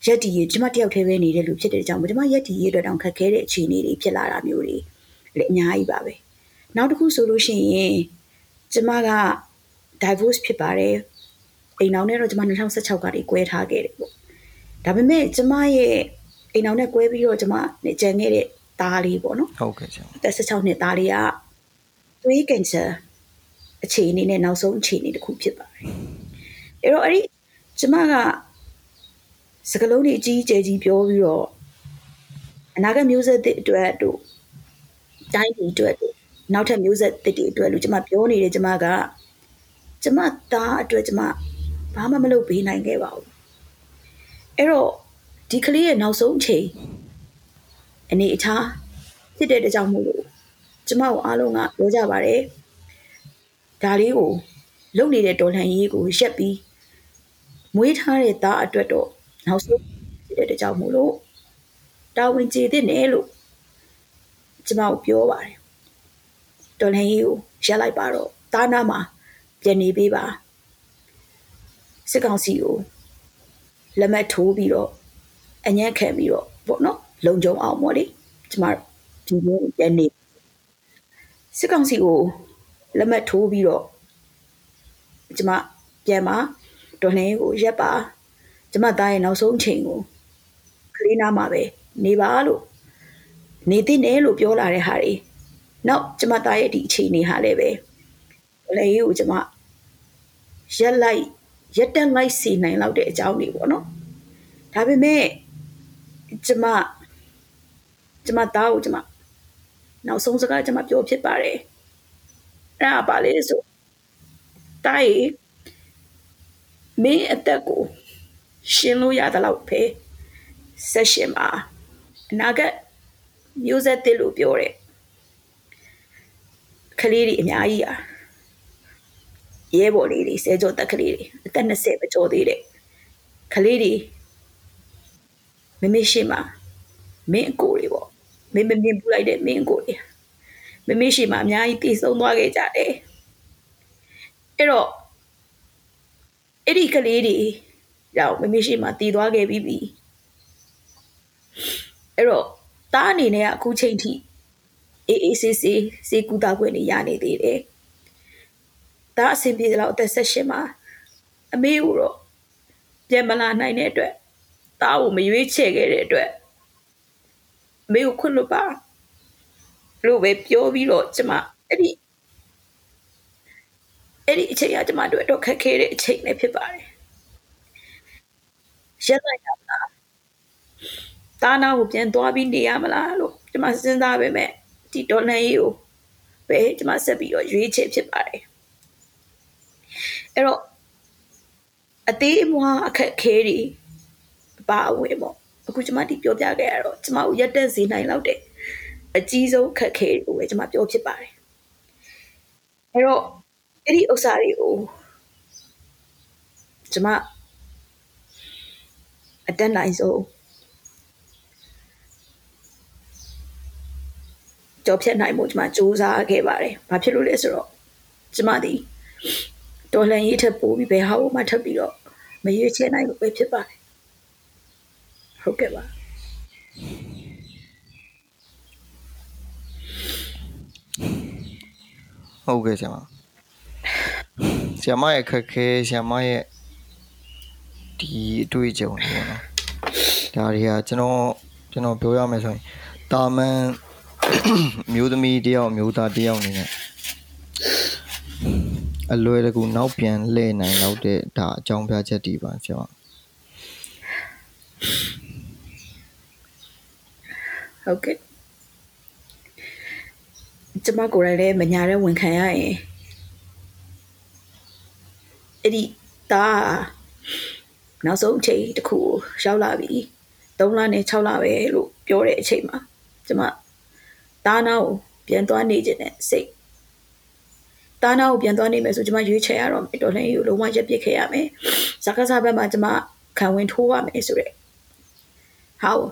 ရက်တီရေးကျမတယောက်တည်းပဲနေတဲ့လူဖြစ်တဲ့ကြောင့်ကျမရက်တီရေးအတွက်တောင်ခက်ခဲတဲ့အခြေအနေတွေဖြစ်လာတာမျိုးတွေလည်းအများကြီးပါပဲ။နောက်တစ်ခုဆိုလို့ရှိရင်ကျမက divorce ဖြစ်ပါတယ်။ အိမ်အောင်နဲ့တော့ကျမ2016ကနေ꿰ထားခဲ့တယ်ပေါ့ဒါပေမဲ့ကျမရဲ့အိမ်အောင်နဲ့꿰ပြီးတော့ကျမနဲ့ကြံခဲ့တဲ့သားလေးပေါ့နော်ဟုတ်ကဲ့ကျမအသက်16နှစ်သားလေးကသွေးကင်ဆာအခြေအနေနဲ့နောက်ဆုံးအခြေအနေတစ်ခုဖြစ်ပါတယ်အဲ့တော့အဲ့ဒီကျမကစကလုံးတွေအကြီးအကျယ်ကြီးပြောပြီးတော့အနာဂတ်မျိုးဆက်တဲ့အတွက်တို့တိုင်းပြည်အတွက်တို့နောက်ထပ်မျိုးဆက်တစ်တွေအတွက်လို့ကျမပြောနေတယ်ကျမကကျမသားအတွက်ကျမ ဘာမှမလုပ်ပေးနိုင်ခဲ့ပါဘူးအဲ့တော့ဒီကလေးရဲ့နောက်ဆုံးအချိန်အနေအထားဖြစ်တဲ့တကြောင်မို့လို့ကျမတို့အားလုံးကပြောကြပါတယ်ဒါလေးကိုလုံနေတဲ့ဒေါ်လန်ရေးကိုရက်ပြီးမွေးထားတဲ့သားအတွက်တော့နောက်ဆုံးဖြစ်တဲ့တကြောင်မို့လို့တာဝန်ကျေတဲ့နဲ့လို့ကျမတို့ပြောပါတယ်ဒေါ်လန်ရေးကိုရက်လိုက်ပါတော့သားနာမှာပြန်နေပေးပါ စစ်ကောင်စီကိုလက်မှတ်ထိုးပြီးတော့အညံ့ခံပြီးတော့ပေါ့နော်လုံခြုံအောင်ပေါ့လေကျမဒီလိုပြန်နေစစ်ကောင်စီကိုလက်မှတ်ထိုးပြီးတော့ကျမပြန်มาဒေါ်နှင်းကိုရက်ပါကျမသားရဲ့နောက်ဆုံးချိန်ကိုကလေးနာမှာပဲနေပါလို့နေသိနေလို့ပြောလာတဲ့ဟာတွေနောက်ကျမသားရဲ့ဒီအချိန်နေဟာလည်းပဲလေကိုကျမရက်လိုက် ရက်တက်လိုက်စီနိုင်လောက်တဲ့အကြောင်းတွေပေါ့နော်ဒါပေမဲ့ကျမကျမသားကိုကျမနောက်ဆုံးစကားကျမပြောဖြစ်ပါတယ်အဲ့ဒါပါလေဆိုတိုင်းမင်းအသက်ကိုရှင်းလို့ရတဲ့လောက်ပဲဆက်ရှင်ပါအနာဂတ်မျိုးဆက်တစ်လို့ပြောတယ်ကလေးတွေအများကြီးอ่ะ ရဲဘော်လေးတွေဆဲကြောတက်ကလေးတွေအသက်20ပဲကျော်သေးတယ်ကလေးတွေမမေရှိမှာမင်းအကိုတွေပေါ့မင်းမမြင်ပူလိုက်တဲ့မင်းအကိုတွေမမေရှိမှာအများကြီးတည်ဆုံးသွားခဲ့ကြတယ်အဲ့တော့အဲ့ဒီကလေးတွေရောက်မမေရှိမှာတည်သွားခဲ့ပြီးပြီအဲ့တော့တားအနေနဲ့အခုချိန်ထိအေးအေးဆေးဆေးစေကူတာခွင့်နေရနေသေးတယ် ဒါအဆင်ပြေတယ်လို့အသက်ဆက်ရှင်မှာအမေကိုတော့ပြန်မလာနိုင်တဲ့အတွက်တားကိုမရွေးချယ်ခဲ့တဲ့အတွက်အမေကိုခွင့်လွတ်ပါလို့ပဲပြောပြီးတော့ကျမအဲ့ဒီအဲ့ဒီအချိန်ကကျမတို့တော့ခက်ခဲတဲ့အချိန်လည်းဖြစ်ပါတယ်ရက်လိုက်ရမလားတားနာကိုပြန်သွားပြီးနေရမလားလို့ကျမစဉ်းစားပေမဲ့ဒီဒေါ်လာကြီးကိုပဲကျမဆက်ပြီးတော့ရွေးချယ်ဖြစ်ပါတယ် အဲ့တော့အသေးအမွားအခက်ခဲတွေပါဝင်ပေါ့အခုကျမဒီပြောပြခဲ့ရတော့ကျမကိုရက်တက်စေနိုင်လောက်တဲ့အကြီးဆုံးခက်ခဲကိုပဲကျမပြောဖြစ်ပါတယ်အဲ့တော့အဲ့ဒီဥစ္စာတွေကိုကျမအတက်နိုင်ဆုံးကြော်ဖြတ်နိုင်မှုကျမစူးစမ်းခဲ့ပါတယ်။ဘာဖြစ်လို့လဲဆိုတော့ကျမဒီ ဒေါ်လန်ရေးထက်ပိုပြီးဘယ်ဟာမှထပ်ပြီးတော့မရွေးချယ်နိုင်လို့ပဲဖြစ်ပါတယ်။ဟုတ်ကဲ့ပါဟုတ်ကဲ့ဆရာမဆရာမရဲ့ခက်ခဲဆရာမရဲ့ဒီအတွေ့အကြုံတွေပေါ့နော်ဒါတွေကကျွန်တော်ကျွန်တော်ပြောရမယ်ဆိုရင်တာမန်မျိုးသမီးတယောက်မျိုးသားတယောက်အနေနဲ့ အလွယ်တကူနောက်ပြန်လှည့်နိုင်တော့တဲ့ဒါအကြောင်းပြချက်တွေပါဆရာမဟုတ်ကဲ့ကျမကိုယ်တိုင်လည်းမညာတဲ့ဝန်ခံရရင်အဲ့ဒီဒါနောက်ဆုံးအချိန်တစ်ခုကိုရောက်လာပြီ3လနဲ့6လပဲလို့ပြောတဲ့အချိန်မှာကျမတားနာကိုပြန်သွားနေခြင်းနဲ့စိတ် တားနာကိုပြန်သွားနေမယ်ဆိုကျမရွေးချယ်ရတော့မယ်တော်လှန်ရေးကိုလုံးဝရပ်ပစ်ခဲ့ရမယ်ဇာကစားဘက်မှာကျမခံဝင်ထိုးရမယ်ဆိုတဲ့ဟာကို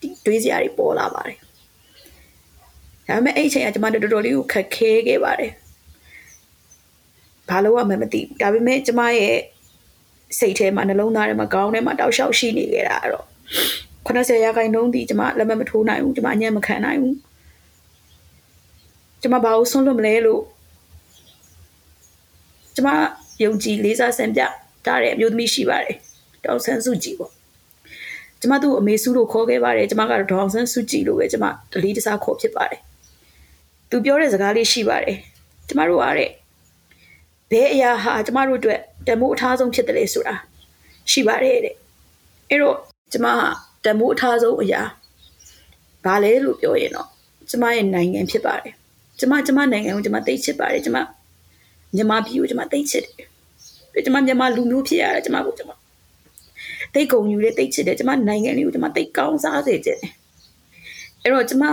ဒီတွေးစရာတွေပေါ်လာပါတယ်ဒါပေမဲ့အဲ့အချိန်ကကျမတို့တော်တော်လေးကိုခက်ခဲခဲ့ပါတယ်ဘာလို့ရမှမသိဘူးဒါပေမဲ့ကျမရဲ့စိတ်ထဲမှာနှလုံးသားထဲမှာခေါင်းထဲမှာတောက်လျှောက်ရှိနေခဲ့တာအဲ့တော့80ရာခိုင်နှုန်းဒီကျမလက်မမထိုးနိုင်ဘူးကျမအညံ့မခံနိုင်ဘူးကျမဘာလို့ဆုံးလို့မလဲလို့ ကျမယုံကြည်လေးစားစံပြတားတဲ့အမျိုးသမီးရှိပါတယ်တောင်ဆန်းစုကြည်ပေါ့ကျမတို့အမေစုလို့ခေါ်ခဲ့ပါတယ်ကျမကတော့ဒေါအောင်ဆန်းစုကြည်လို့ပဲကျမတလီတစားခေါ်ဖြစ်ပါတယ်သူပြောတဲ့စကားလေးရှိပါတယ်ကျမတို့ကတဲ့ဘယ်အရာဟာကျမတို့အတွက်တမိုးအထားဆုံးဖြစ်တယ်လေဆိုတာရှိပါတယ်တဲ့အဲ့တော့ကျမတမိုးအထားဆုံးအရာဘာလဲလို့ပြောရင်တော့ကျမရဲ့နိုင်ငံဖြစ်ပါတယ်ကျမကျမနိုင်ငံကိုကျမသိချစ်ပါတယ်ကျမ မြန်မာပြည်ကိုကျမသိချစ်တယ်ပြီးကျမမြန်မာလူမျိုးဖြစ်ရတာကျမကိုကျမသိကုံယူတဲ့သိချစ်တယ်ကျမနိုင်ငံလေးကိုကျမသိကောင်းစားစေချင်တယ်အဲ့တော့ကျမ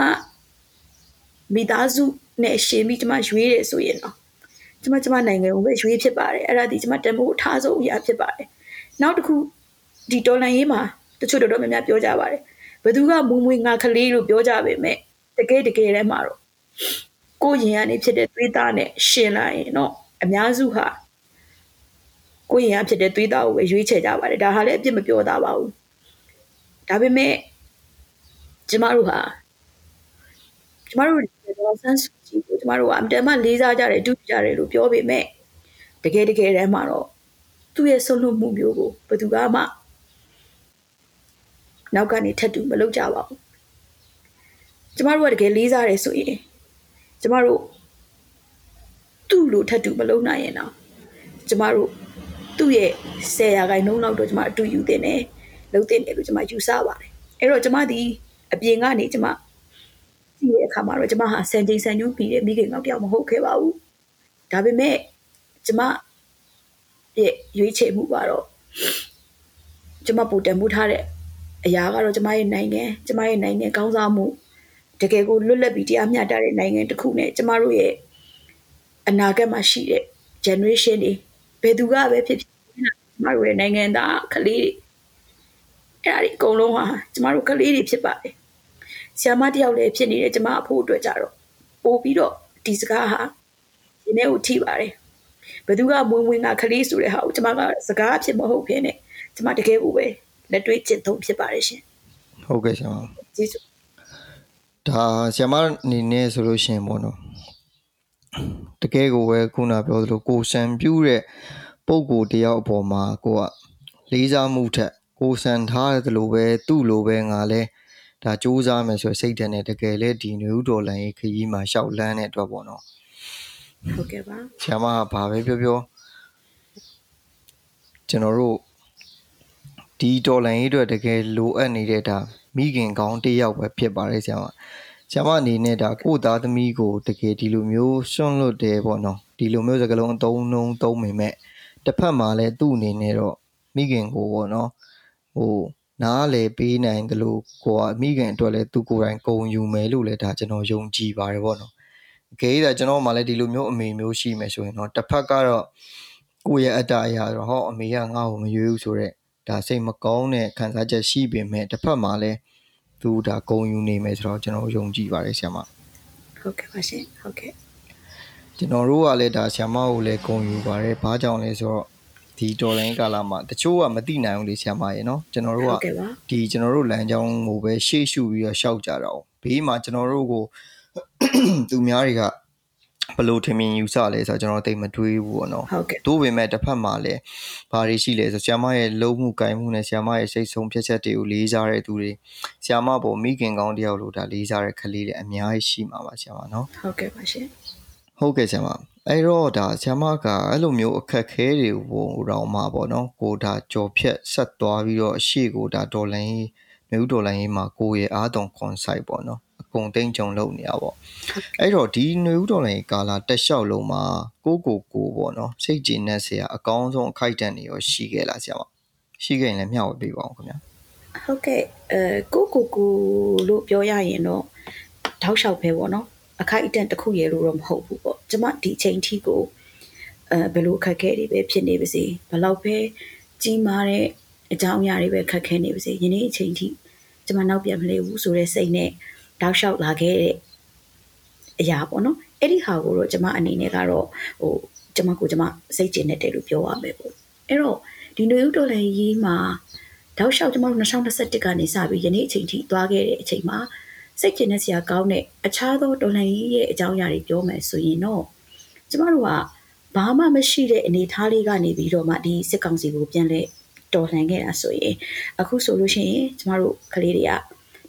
မိသားစုနဲ့ရှင်ပြီးကျမရွေးတယ်ဆိုရင်တော့ကျမကျမနိုင်ငံကိုပဲရွေးဖြစ်ပါတယ်အဲ့ဒါဒီကျမတမိုးအထားဆုံးအရာဖြစ်ပါတယ်နောက်တစ်ခုဒီတော်လန်ရေးမှာတချို့တော်တော်များများပြောကြပါတယ်ဘယ်သူကမူမွေငါကလေးလို့ပြောကြပေမဲ့တကယ်တကယ်တည်းမှာတော့ကိုရင်ကနေဖြစ်တဲ့သွေးသားနဲ့ရှင်လာရင်တော့ အများစုဟာကိုရင်ကဖြစ်တဲ့သွေးသားကိုပဲရွေးချယ်ကြပါတယ်ဒါဟာလည်းအပြစ်မပြောသားပါဘူးဒါပေမဲ့ကျမတို့ဟာကျမတို့တော့ဆန်းစုကြည်ကိုကျမတို့ကအမတန်မှလေးစားကြတယ်တူကြတယ်လို့ပြောပေမဲ့တကယ်တကယ်တမ်းမှာတော့သူ့ရဲ့ဆုံးလွတ်မှုမျိုးကိုဘယ်သူကမှနောက်ကနေထပ်တူမလုပ်ကြပါဘူးကျမတို့ကတကယ်လေးစားတယ်ဆိုရင်ကျမတို့ သူ့လိုထပ်တူမလုပ်နိုင်ရင်တော့ကျမတို့သူ့ရဲ့ဆယ်ရာခိုင်နှုန်းလောက်တော့ကျမအတူယူတင်တယ်လုပ်တင်တယ်လို့ကျွန်မယူဆပါတယ်အဲ့တော့ကျွန်မဒီအပြင်ကနေကျွန်မကြည့်တဲ့အခါမှာတော့ကျွန်မဟာစံချိန်စံညွှန်းပြီးတဲ့မိခင်ကောင်တယောက်မဟုတ်ခဲ့ပါဘူးဒါပေမဲ့ကျွန်မရဲ့ရွေးချယ်မှုကတော့ကျွန်မပိုတန်မှုထားတဲ့အရာကတော့ကျွန်မရဲ့နိုင်ငံကျွန်မရဲ့နိုင်ငံကောင်းစားမှုတကယ်ကိုလွတ်လပ်ပြီးတရားမျှတတဲ့နိုင်ငံတစ်ခုနဲ့ကျွန်မတို့ရဲ့ အနာဂတ်မှာရှိတဲ့ generation တွေဘယ်သူကပဲဖြစ်ဖြစ်ကျမတို့ရဲ့နိုင်ငံသားကလေးတွေအဲ့ဒါဒီအကုန်လုံးဟာကျမတို့ကလေးတွေဖြစ်ပါတယ်ဆ iam မတယောက်လည်းဖြစ်နေတယ်ကျမအဖို့အတွက်ကြတော့ပို့ပြီးတော့ဒီစကားဟာဒီနေ့ကိုထိပါတယ်ဘယ်သူကမွင်းဝင်းကကလေးဆိုတဲ့ဟာကိုကျမကစကားအဖြစ်မဟုတ်ဘဲနဲ့ကျမတကယ်ကိုပဲလက်တွေ့ကျင့်သုံးဖြစ်ပါတယ်ရှင်ဟုတ်ကဲ့ဆရာမကျေးဇူးဒါဆရာမအနေနဲ့ဆိုလို့ရှိရင်ပေါ့နော် တကယ်ကိုပဲခုနပြောသလိုကိုစံပြူးတဲ့ပုံကိုတယောက်အပေါ်မှာကိုကလေးစားမှုထက်ကိုစံထားတယ်လို့ပဲသူ့လိုပဲငါလဲဒါစူးစမ်းမယ်ဆိုစိတ်ဓာတ်နဲ့တကယ်လဲဒီနယူးဒေါ်လာရေးခရီးမှာရှောက်လန်းတဲ့အတွက်ပေါ့နော်ဟုတ်ကဲ့ပါဆရာမကဘာပဲပြောပြောကျွန်တော်တို့ဒီဒေါ်လာရေးအတွက်တကယ်လိုအပ်နေတဲ့ဒါမိခင်ကောင်းတယောက်ပဲဖြစ်ပါတယ်ဆရာမ ဆရာမအနေနဲ့ဒါကိုသားသမီးကိုတကယ်ဒီလိုမျိုးစွန့်လွတ်တယ်ပေါ့နော်ဒီလိုမျိုးစကားလုံးအသုံးနှုံးသုံးမိမဲ့တစ်ဖက်မှာလည်းသူ့အနေနဲ့တော့မိခင်ကိုပေါ့နော်ဟိုနားလေပေးနိုင်တယ်လို့ကိုကမိခင်အတွက်လည်းသူကိုယ်တိုင်ဂုံယူမယ်လို့လည်းဒါကျွန်တော်ယုံကြည်ပါတယ်ပေါ့နော်အကယ်၍ကျွန်တော်မှလည်းဒီလိုမျိုးအမေမျိုးရှိမယ်ဆိုရင်တော့တစ်ဖက်ကတော့ကိုယ့်ရဲ့အတ္တအရာတော့ဟောအမေကငါ့ကိုမရွေးဘူးဆိုတော့ဒါစိတ်မကောင်းတဲ့ခံစားချက်ရှိပေမဲ့တစ်ဖက်မှာလည်း သူဒါဂုံယူနေမယ်ဆိုတော့ကျွန်တော်ယုံကြည်ပါတယ်ဆရာမဟုတ်ကဲ့ပါရှင်ဟုတ်ကဲ့ကျွန်တော်တို့ကလည်းဒါဆရာမကိုလည်းဂုံယူပါတယ်ဘာကြောင့်လဲဆိုတော့ဒီဒေါ်လိုင်းကာလာမှာတချို့ကမသိနိုင်ဘူးလေဆရာမရေနော်ကျွန်တော်တို့ကဒီကျွန်တော်တို့လမ်းကြောင်းကိုပဲရှေ့ရှုပြီးတော့ရှောက်ကြတာ哦ဘေးမှာကျွန်တော်တို့ကိုသူများတွေက ဘလို့ထင်မြင်ယူဆလဲဆိုတော့ကျွန်တော်တိတ်မတွေးဘူးပေါ့နော်ဟုတ်ကဲ့တိုးပေမဲ့တစ်ဖက်မှာလည်းဘာတွေရှိလဲဆိုဆ iam မရဲ့လုံးမှုကိုင်မှုနဲ့ဆ iam မရဲ့စိတ်ဆုံးဖြတ်ချက်တွေကိုလေးစားတဲ့သူတွေဆ iam မပေါ်မိခင်ကောင်းတယောက်လို့ဒါလေးစားတဲ့ကလေးတွေအများကြီးရှိမှာပါဆ iam မနော်ဟုတ်ကဲ့ပါရှင်ဟုတ်ကဲ့ဆ iam မအဲ့တော့ဒါဆ iam မကအဲ့လိုမျိုးအခက်ခဲတွေကိုတော့မှာပေါ့နော်ကိုဒါကြော်ဖြတ်ဆက်သွားပြီးတော့အရှိကိုဒါဒေါ်လာရင်းမြို့ဒေါ်လာရင်းမှာကိုရဲ့အားသွန်ကွန် ဆိုင်ပေါ့နော်ပုံသိမ့်ကြုံလုပ်နေရပေါ့အဲ့တော့ဒီຫນွေဦးတော်လိုင်းကာလာတက်လျှောက်လုံးမှာကိုကိုကိုပေါ့နော်စိတ်ကြည်နဲ့ဆရာအကောင်းဆုံးအခိုက်အတန့်တွေရောရှိခဲ့လားဆရာမရှိခဲ့ရင်လည်းမျှဝေပေးပါအောင်ခင်ဗျာဟုတ်ကဲ့အဲကိုကိုကိုလို့ပြောရရင်တော့ထောက်လျှောက်ပဲပေါ့နော်အခိုက်အတန့်တစ်ခုရေလို့တော့မဟုတ်ဘူးပေါ့ကျမဒီအချိန်ထိကိုအဲဘယ်လိုအခက်အခဲတွေပဲဖြစ်နေပါစေဘယ်လောက်ပဲကြီးမားတဲ့အကြောင်းအရာတွေပဲခက်ခဲနေပါစေယနေ့အချိန်ထိကျမနောက်ပြန်မလဲဘူးဆိုတဲ့စိတ်နဲ့ တောက်လျှောက်လာခဲ့တဲ့အရာပေါ့နော်အဲ့ဒီဟာကိုတော့ကျမအနေနဲ့ကတော့ဟိုကျမကိုကျမစိတ်ကျင်နေတယ်လို့ပြောရမယ်ပေါ့အဲ့တော့ဒီနွေဦးတော်လည်းရေးမှာတောက်လျှောက်ကျမတို့2021ကနေစပြီးယနေ့အချိန်ထိသွားခဲ့တဲ့အချိန်မှာစိတ်ကျင်နေစရာကောင်းတဲ့အခြားသောတော်လှန်ရေးရဲ့အကြောင်းအရာတွေပြောမယ်ဆိုရင်တော့ကျမတို့ကဘာမှမရှိတဲ့အနေအထားလေးကနေပြီးတော့မှဒီစစ်ကောင်စီကိုပြန်လဲတော်လှန်ခဲ့တာဆိုရင်အခုဆိုလို့ရှိရင်ကျမတို့ကလေးတွေက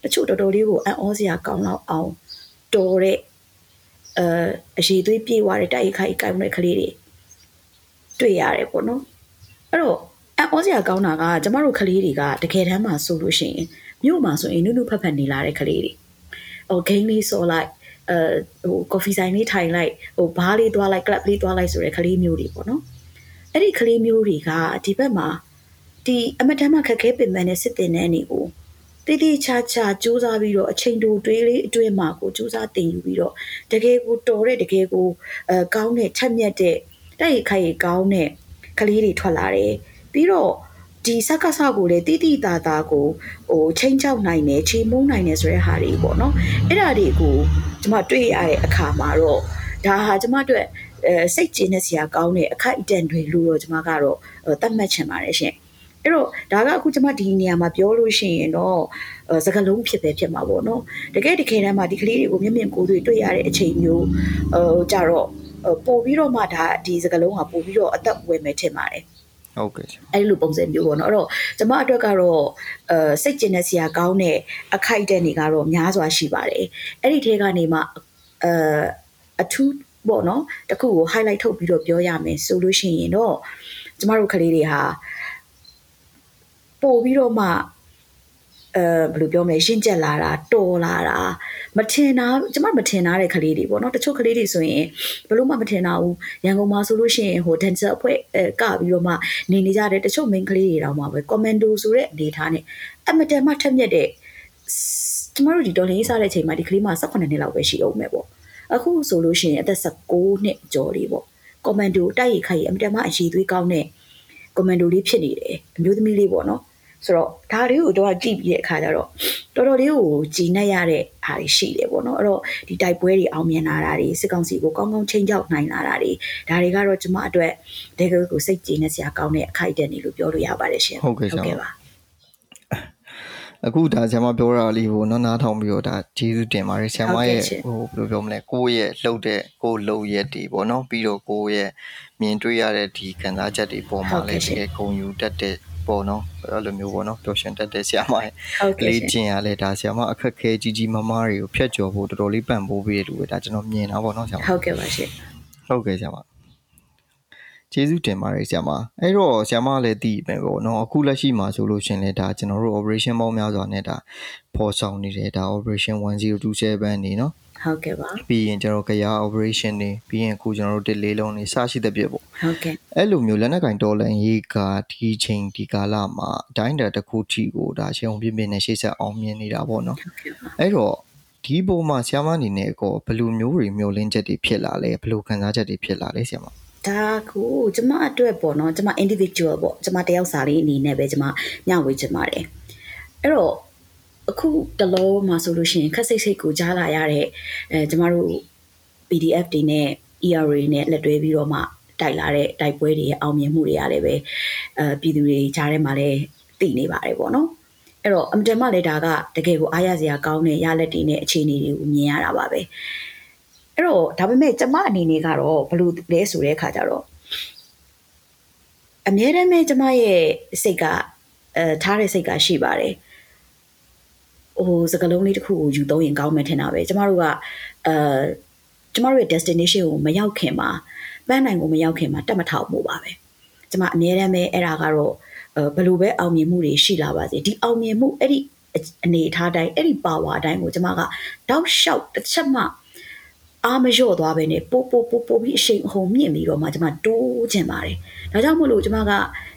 တချို့တော်တော်လေးကိုအံ့ဩစရာကောင်းတော့အောင်တော်တဲ့အဲအရှိသွေးပြေးသွားတဲ့တိုက်ခိုက်ကိုင်တဲ့ကလေးတွေတွေ့ရတယ်ပေါ့နော်အဲ့တော့အံ့ဩစရာကောင်းတာကကျမတို့ကလေးတွေကတကယ်တမ်းမှဆိုလို့ရှိရင်မြို့မှာဆိုရင်နုနုဖက်ဖက်နေလာတဲ့ကလေးတွေဟိုဂိမ်းလေးဆော်လိုက်အဲဟိုကော်ဖီဆိုင်လေးထိုင်လိုက်ဟိုဘားလေးသွားလိုက်ကလပ်လေးသွားလိုက်ဆိုတဲ့ကလေးမျိုးတွေပေါ့နော်အဲ့ဒီကလေးမျိုးတွေကဒီဘက်မှာဒီအမတမ်းမှခက်ခဲပင်ပန်းတဲ့စစ်တင်တဲ့နေကို တိတိချာချာစူးစမ်းပြီးတော့အချိန်တိုတွေးလေးအတွင်းမှာကိုစူးစမ်းတင်ယူပြီးတော့တကယ်ကိုတော်တဲ့တကယ်ကိုအဲကောင်းတဲ့ချက်မြက်တဲ့တိုက်ရိုက်ခိုက်ကောင်းတဲ့ကလေးတွေထွက်လာတယ်ပြီးတော့ဒီစက္ကစကိုလည်းတိတိတာတာကိုဟိုချိန်ချောက်နိုင်တယ်ချိန်မုန်းနိုင်တယ်ဆိုတဲ့ဟာတွေပေါ့နော်အဲ့ဒါတွေကိုကျွန်မတွေ့ရတဲ့အခါမှာတော့ဒါဟာကျွန်မအတွက်အဲစိတ်ကျဉ်နေစရာကောင်းတဲ့အခိုက်အတန့်တွေလို့တော့ကျွန်မကတော့သတ်မှတ်ချင်ပါတယ်ရှင် အဲ့တော့ဒါကအခုကျွန်မဒီနေရာမှာပြောလို့ရှိရင်တော့စကလုံးဖြစ်ပဲဖြစ်မှာပေါ့နော်တကယ်တကယ်တမ်းမှာဒီကလေးတွေကိုမျက်မြင်ကိုယ်တွေ့တွေ့ရတဲ့အချိန်မျိုးဟိုကြတော့ပို့ပြီးတော့မှဒါဒီစကလုံးကပို့ပြီးတော့အသက်ဝယ်မယ်ထင်ပါတယ်ဟုတ်ကဲ့အဲ့လိုပုံစံမျိုးပေါ့နော်အဲ့တော့ကျမအတွက်ကတော့အဲစိတ်ကျင်တဲ့ဆရာကောင်းတဲ့အခိုက်တဲ့နေကတော့များစွာရှိပါတယ်အဲ့ဒီထဲကနေမှအဲအထူးပေါ့နော်တခုကို highlight ထုတ်ပြီးတော့ပြောရမယ်ဆိုလို့ရှိရင်တော့ကျမတို့ကလေးတွေဟာ ပို့ပြီးတော့မှအဲဘယ်လိုပြောမလဲရှင်းကျက်လာတာတော်လာတာမထင်တာကျမမထင်တာတဲ့ကလေးတွေပေါ့နော်တချို့ကလေးတွေဆိုရင်ဘယ်လို့မှမထင်တာဘူးရန်ကုန်မှာဆိုလို့ရှိရင်ဟို dancer အဖွဲ့အဲကပြီးတော့မှနေနေကြတဲ့တချို့ main ကလေးတွေတောင်မှပဲ commando ဆိုတဲ့အနေထားနဲ့အမတန်မှထက်မြက်တဲ့ကျမတို့ဒီတော်လင်းစားတဲ့အချိန်မှာဒီကလေးမှ18နှစ်လောက်ပဲရှိအောင်မယ်ပေါ့အခုဆိုလို့ရှိရင်အသက်16နှစ်ကျော်လေးပေါ့ကွန်မန်ဒိုတိုက်ရိုက်ခိုက်ရအမြဲတမ်းအရေးသွေးကောင်းတဲ့ကွန်မန်ဒိုလေးဖြစ်နေတယ်အမျိုးသမီးလေးပေါ့နော် ဆိုတော့ဒါလေးကိုတော့ကြည့်ပြီးတဲ့အခါကျတော့တော်တော်လေးကိုကြည်နက်ရတဲ့ဟာတွေရှိတယ်ပေါ့နော်အဲ့တော့ဒီတိုက်ပွဲတွေအောင်မြင်လာတာတွေစစ်ကောင်စီကိုကောင်းကောင်းချိန်ချောက်နိုင်လာတာတွေဒါတွေကတော့ကျမအတွက်တကယ်ကိုစိတ်ကြည်နက်စရာကောင်းတဲ့အခိုက်အတန့်တွေလို့ပြောလို့ရပါတယ်ရှင်ဟုတ်ကဲ့ဆရာမပါအခုဒါဆရာမပြောတာလေးကိုနော်နားထောင်ပြီးတော့ဒါကျေးဇူးတင်ပါတယ်ဆရာမရဲ့ဟိုဘယ်လိုပြောမလဲကိုယ့်ရဲ့လှုပ်တဲ့ကိုယ်လှုပ်ရက်တွေပေါ့နော်ပြီးတော့ကိုယ့်ရဲ့မြင်တွေ့ရတဲ့ဒီခံစားချက်တွေပေါ်မှာလည်းတကယ်ဂုဏ်ယူတတ်တဲ့ ပေါ့နော်အဲ့လိုမျိုးပေါ့နော်ပျော်ရွှင်တတ်တဲ့ဆရာမရဲ့ဟုတ်ကကဲ့လေးရှင်ကျင်ရလဲဒါဆရာမအခက်ခဲကြီးကြီးမားမားတွေကိုဖျက်ကျော်ဖို့တော်တော်လေးပံ့ပိုးပေးရလို့ပဲဒါကျွန်တော်မြင်တာပေါ့နော်ဆရာမဟုတ်ကဲ့ပါရှင်ဟုတ်ကဲ့ဆရာမကျေးဇူးတင်ပါတယ်ဆရာမအဲ့တော့ဆရာမလည်းသိပဲပေါ့နော်အခုလက်ရှိမှာဆိုလို့ရှင်လဲဒါကျွန်တော်တို့ operation ပေါင်းများစွာနဲ့ဒါပေါ်ဆောင်နေတယ်ဒါ operation 1027နေနော် ဟုတ်ကဲ့ပါပြီးရင်ကျွန်တော်ကရာ operation နေပြီးရင်အခုကျွန်တော်တို့တစ်လေးလုံးနေစရှိတဲ့ပြစ်ပေါ့ဟုတ်ကဲ့အဲ့လိုမျိုးလက်နက်ကင်တော်လန်ရေးကဒီချိန်ဒီကာလမှာအတိုင်းတာတစ်ခုထိကိုဒါရှေုံပြင်းပြင်းနဲ့ရှေ့ဆက်အောင်မြင်နေတာပေါ့နော်ဟုတ်ကဲ့ပါအဲ့တော့ဒီပုံမှာဆ iam မအနေနဲ့ကောဘယ်လိုမျိုးတွေမျောလင်းချက်တွေဖြစ်လာလဲဘယ်လိုခံစားချက်တွေဖြစ်လာလဲဆ iam မဒါကိုကျမအတွက်ပေါ့နော်ကျမ individual ပေါ့ကျမတယောက်စာလေးအနေနဲ့ပဲကျမညဝေချင်ပါတယ်အဲ့တော့ အခုတလောမှာဆိုလို့ရှိရင်ခက်စိတ်စိတ်ကိုကြားလာရတဲ့အဲကျမတို့ PDF တွေနဲ့ ER တွေနဲ့လက်တွဲပြီးတော့မှတိုက်လာတဲ့တိုက်ပွဲတွေရဲ့အောင်မြင်မှုတွေကလည်းပဲအဲပြည်သူတွေကြားထဲမှာလည်းတည်နေပါတယ်ပေါ့နော်အဲ့တော့အမတန်မှလည်းဒါကတကယ်ကိုအားရစရာကောင်းတဲ့ရလက်တွေနဲ့အခြေအနေတွေကိုမြင်ရတာပါပဲအဲ့တော့ဒါပေမဲ့ကျမအနေနဲ့ကတော့ဘယ်လိုလဲဆိုတဲ့အခါကျတော့အမြဲတမ်းပဲကျမရဲ့စိတ်ကအဲထားတဲ့စိတ်ကရှိပါတယ် ဟိုစကလုံးလေးတစ်ခုကိုယူသုံးရင်ကောင်းမယ်ထင်တာပဲကျမတို့ကအဲကျမတို့ရဲ့ destination ကိုမရောက်ခင်မှာပန်းနိုင်ကိုမရောက်ခင်မှာတက်မထောက်မှုပါပဲကျမအမြဲတမ်းပဲအဲ့ဒါကတော့အဲဘယ်လိုပဲအောင်မြင်မှုတွေရှိလာပါစေဒီအောင်မြင်မှုအဲ့ဒီအနေအထားတိုင်းအဲ့ဒီ power အတိုင်းကိုကျမကတောက်လျှောက်တစ်ချက်မှ အားမလျော့သွားပဲနဲ့ပို့ပို့ပို့ပို့ပြီးအရှိန်အဟုန်မြင့်ပြီးတော့မှကျမတိုးချင်ပါတယ်ဒါကြောင့်မို့လို့ကျမက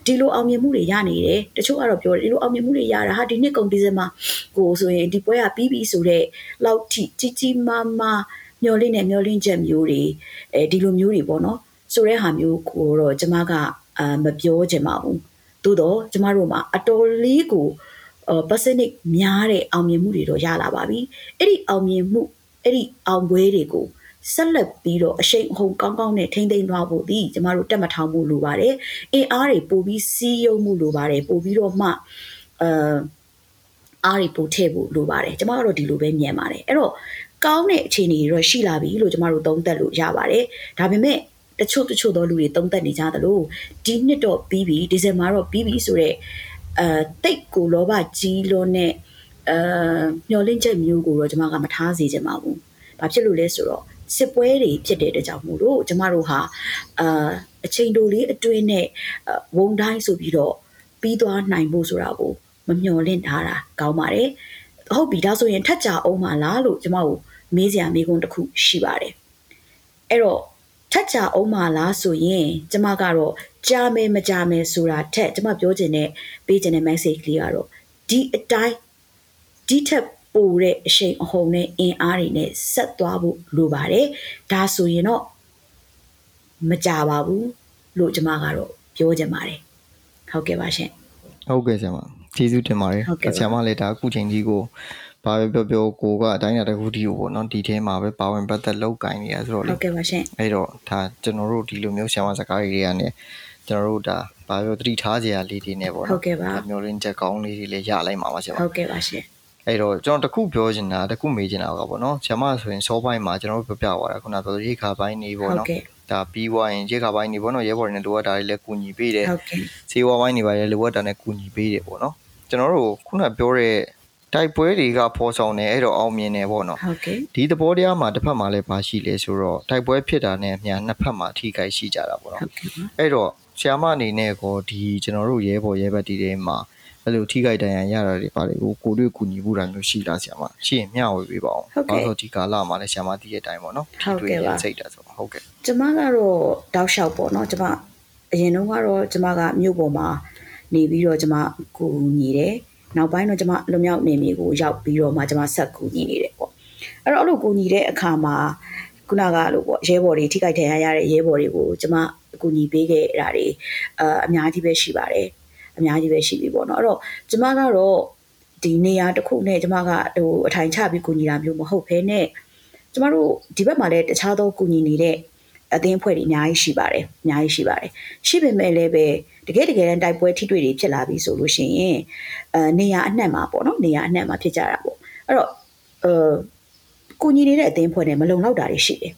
ဒီလိုအောင်မြင်မှုတွေရနေတယ်တချို့ကတော့ပြောတယ်ဒီလိုအောင်မြင်မှုတွေရတာဟာဒီနှစ်ကုန်ဒီဇင်ဘာကိုဆိုရင်ဒီပွဲကပြီးပြီဆိုတော့လောက်ထိကြီးကြီးမားမားမျောလင့်နဲ့မျောလင့်ချက်မျိုးတွေအဲဒီလိုမျိုးတွေပေါ့နော်ဆိုတဲ့ဟာမျိုးကိုတော့ကျမကအာမပြောချင်ပါဘူးသို့တော့ကျမတို့မှာအတော်လေးကိုအာ percentage များတဲ့အောင်မြင်မှုတွေတော့ရလာပါပြီအဲ့ဒီအောင်မြင်မှု အဲ့ဒီအောင်ပွဲတွေကိုဆက်လက်ပြီးတော့အရှိန်အဟုန်ကောင်းကောင်းနဲ့ထိမ့်သိမ်းသွားဖို့ဒီကျမတို့တက်မထောင်မှုလိုပါတယ်အင်အားတွေပို့ပြီးစီးရုံမှုလိုပါတယ်ပို့ပြီးတော့မှအာအားတွေပို့ထည့်ဖို့လိုပါတယ်ကျမတို့ဒီလိုပဲမြင်ပါတယ်အဲ့တော့ကောင်းတဲ့အခြေအနေတွေတော့ရှိလာပြီလို့ကျမတို့သုံးသပ်လို့ရပါတယ်ဒါပေမဲ့တချို့တချို့သောလူတွေသုံးသပ်နေကြသလိုဒီနှစ်တော့ပြီးပြီဒီဇင်ဘာတော့ပြီးပြီဆိုတော့အဲတိတ်ကိုလောဘကြီးလွန်းတဲ့ အဲမျောလင့်ချက်မျိုးကိုတော့ကျမကမထားစေချင်ပါဘူး။ဘာဖြစ်လို့လဲဆိုတော့စစ်ပွဲတွေဖြစ်တဲ့အတွက်ကြောင့်မို့လို့ကျမတို့ဟာအာအချိန်တိုလေးအတွင်းနဲ့ဝုံတိုင်းဆိုပြီးတော့ပြီးသွားနိုင်ဖို့ဆိုတာကိုမမျှော်လင့်ထားတာကောင်းပါတယ်။ဟုတ်ပြီဒါဆိုရင်ထက်ကြအောင်မလားလို့ကျမကိုမေးစရာမေးခွန်းတစ်ခုရှိပါတယ်။အဲ့တော့ထက်ကြအောင်မလားဆိုရင်ကျမကတော့ကြားမယ်မကြားမယ်ဆိုတာထက်ကျမပြောချင်တဲ့ပေးချင်တဲ့ message လေးကတော့ဒီအတိုင်း ဒီထက်ပိုတဲ့အရှိန်အဟုန်နဲ့အင်အားတွေနဲ့ဆက်သွားဖို့လိုပါတယ်ဒါဆိုရင်တော့မကြပါဘူးလို့ကျမကတော့ပြောချင်ပါတယ်ဟုတ်ကဲ့ပါရှင်ဟုတ်ကဲ့ဆရာမကျေးဇူးတင်ပါတယ်ဟုတ်ကဲ့ပါဆရာမလည်းဒါအခုချိန်ကြီးကိုဘာပဲပြောပြောကိုကအတိုင်းအတာတစ်ခုတည်းကိုပေါ့နော်ဒီထဲမှာပဲပါဝင်ပတ်သက်လောက်ကင်နေရဆိုတော့လေဟုတ်ကဲ့ပါရှင်အဲ့တော့ဒါကျွန်တော်တို့ဒီလိုမျိုးဆရာမစကားတွေတွေကလည်းကျွန်တော်တို့ဒါဘာပြောသတိထားစရာလေးတွေနဲ့ပေါ့ဟုနော်တ်ကဲ့ပါဒါမျိုးရင်းချက်ကောင်းလေးတွေလည်းရလိုက်မှာပါဆရာမဟုတ်ကဲ့ပါရှင် အဲ့တော့ကျွန်တော်တခုပြောချင်တာတခုမေးချင်တာကပေါ့နော်ဆရာမဆိုရင်စောပိုင်းမှာကျွန်တော်တို့ပြောပြသွားတာခုနကပြောရိခါပိုင်းနေပေါ့ဟုတ်နော်ကဲ့ဒါပြီးွားရင်ရိခါပိုင်းနေပေါ့နော်ရဲဘော်တွေနဲ့လိုအပ်တာတွေလည်းကူညီပေးတယ်ဟုတ်ကဲ့ဈေးဝါးပိုင်းတွေပါလေလိုအပ်တာနဲ့ကူညီပေးတယ်ပေါ့နော်ကျွန်တော်တို့ခုနပြောတဲ့တိုက်ပွဲတွေကဖော်ဆောင်နေအဲ့တော့အောင်မြင်နေပေါ့နော်ဟုတ်ကဲ့ဒီသဘောတရားမှာတစ်ဖက်မှာလည်းပါရှိလဲဆိုတော့တိုက်ပွဲဖြစ်တာနဲ့အများနှစ်ဖက်မှာထိခိုက်ရှိကြတာပေါ့နော်ဟုတ်ကဲ့ပါအဲ့တော့ဆ iam မအနေနဲ့ကိုဒီကျွန်တော်တို့ရဲဘော်ရဲဘက်တီတွေမှာ အဲ့လိုထိခိုက်ဒဏ်ရာရတာတွေပါလေကိုကိုတွေ့ကူညီမှုတာမျိုးရှိလားဆရာမရှိရင်မျှဝေပေးပါအောင်ဆိုဒီကာလမှာလည်းဆရာမသိတဲ့အတိုင်းပေါ့နော်စိတ်တာဆိုဟုတ်ကဲ့ကျမကတော့တောက်လျှောက်ပေါ့နော်ကျမအရင်တော့ကတော့ကျမကမြို့ပေါ်မှာနေပြီးတော့ကျမကူညီတယ်နောက်ပိုင်းတော့ကျမလွမြောက်နေမြေကိုရောက်ပြီးတော့မှကျမဆက်ကူညီနေတယ်ပေါ့အဲ့တော့အဲ့လိုကူညီတဲ့အခါမှာခုနကလို့ပေါ့ရဲဘော်တွေထိခိုက်ဒဏ်ရာရတဲ့ရဲဘော်တွေကိုကျမအကူညီပေးခဲ့တာတွေအအများကြီးပဲရှိပါတယ် အများကြီးပဲရှိပြီပေါ့နော်အဲ့တော့ကျမကတော့ဒီနေရာတစ်ခုနဲ့ကျမကဟိုအထိုင်ချပြီးကူညီတာမျိုးမဟုတ်ဘဲနဲ့ကျမတို့ဒီဘက်မှာလည်းတခြားသောကူညီနေတဲ့အသင်းအဖွဲ့တွေအများကြီးရှိပါတယ်အများကြီးရှိပါတယ်ရှိပေမဲ့လည်းပဲတကယ်တကယ်တမ်းတိုက်ပွဲထိတွေ့တွေဖြစ်လာပြီဆိုလို့ရှိရင်အဲနေရာအနှံ့မှာပေါ့နော်နေရာအနှံ့မှာဖြစ်ကြတာပေါ့အဲ့တော့အဲကိုညီနေတဲ့အသင်းဖွဲ့နဲ့မလုံလောက်တာတွေရှိတယ်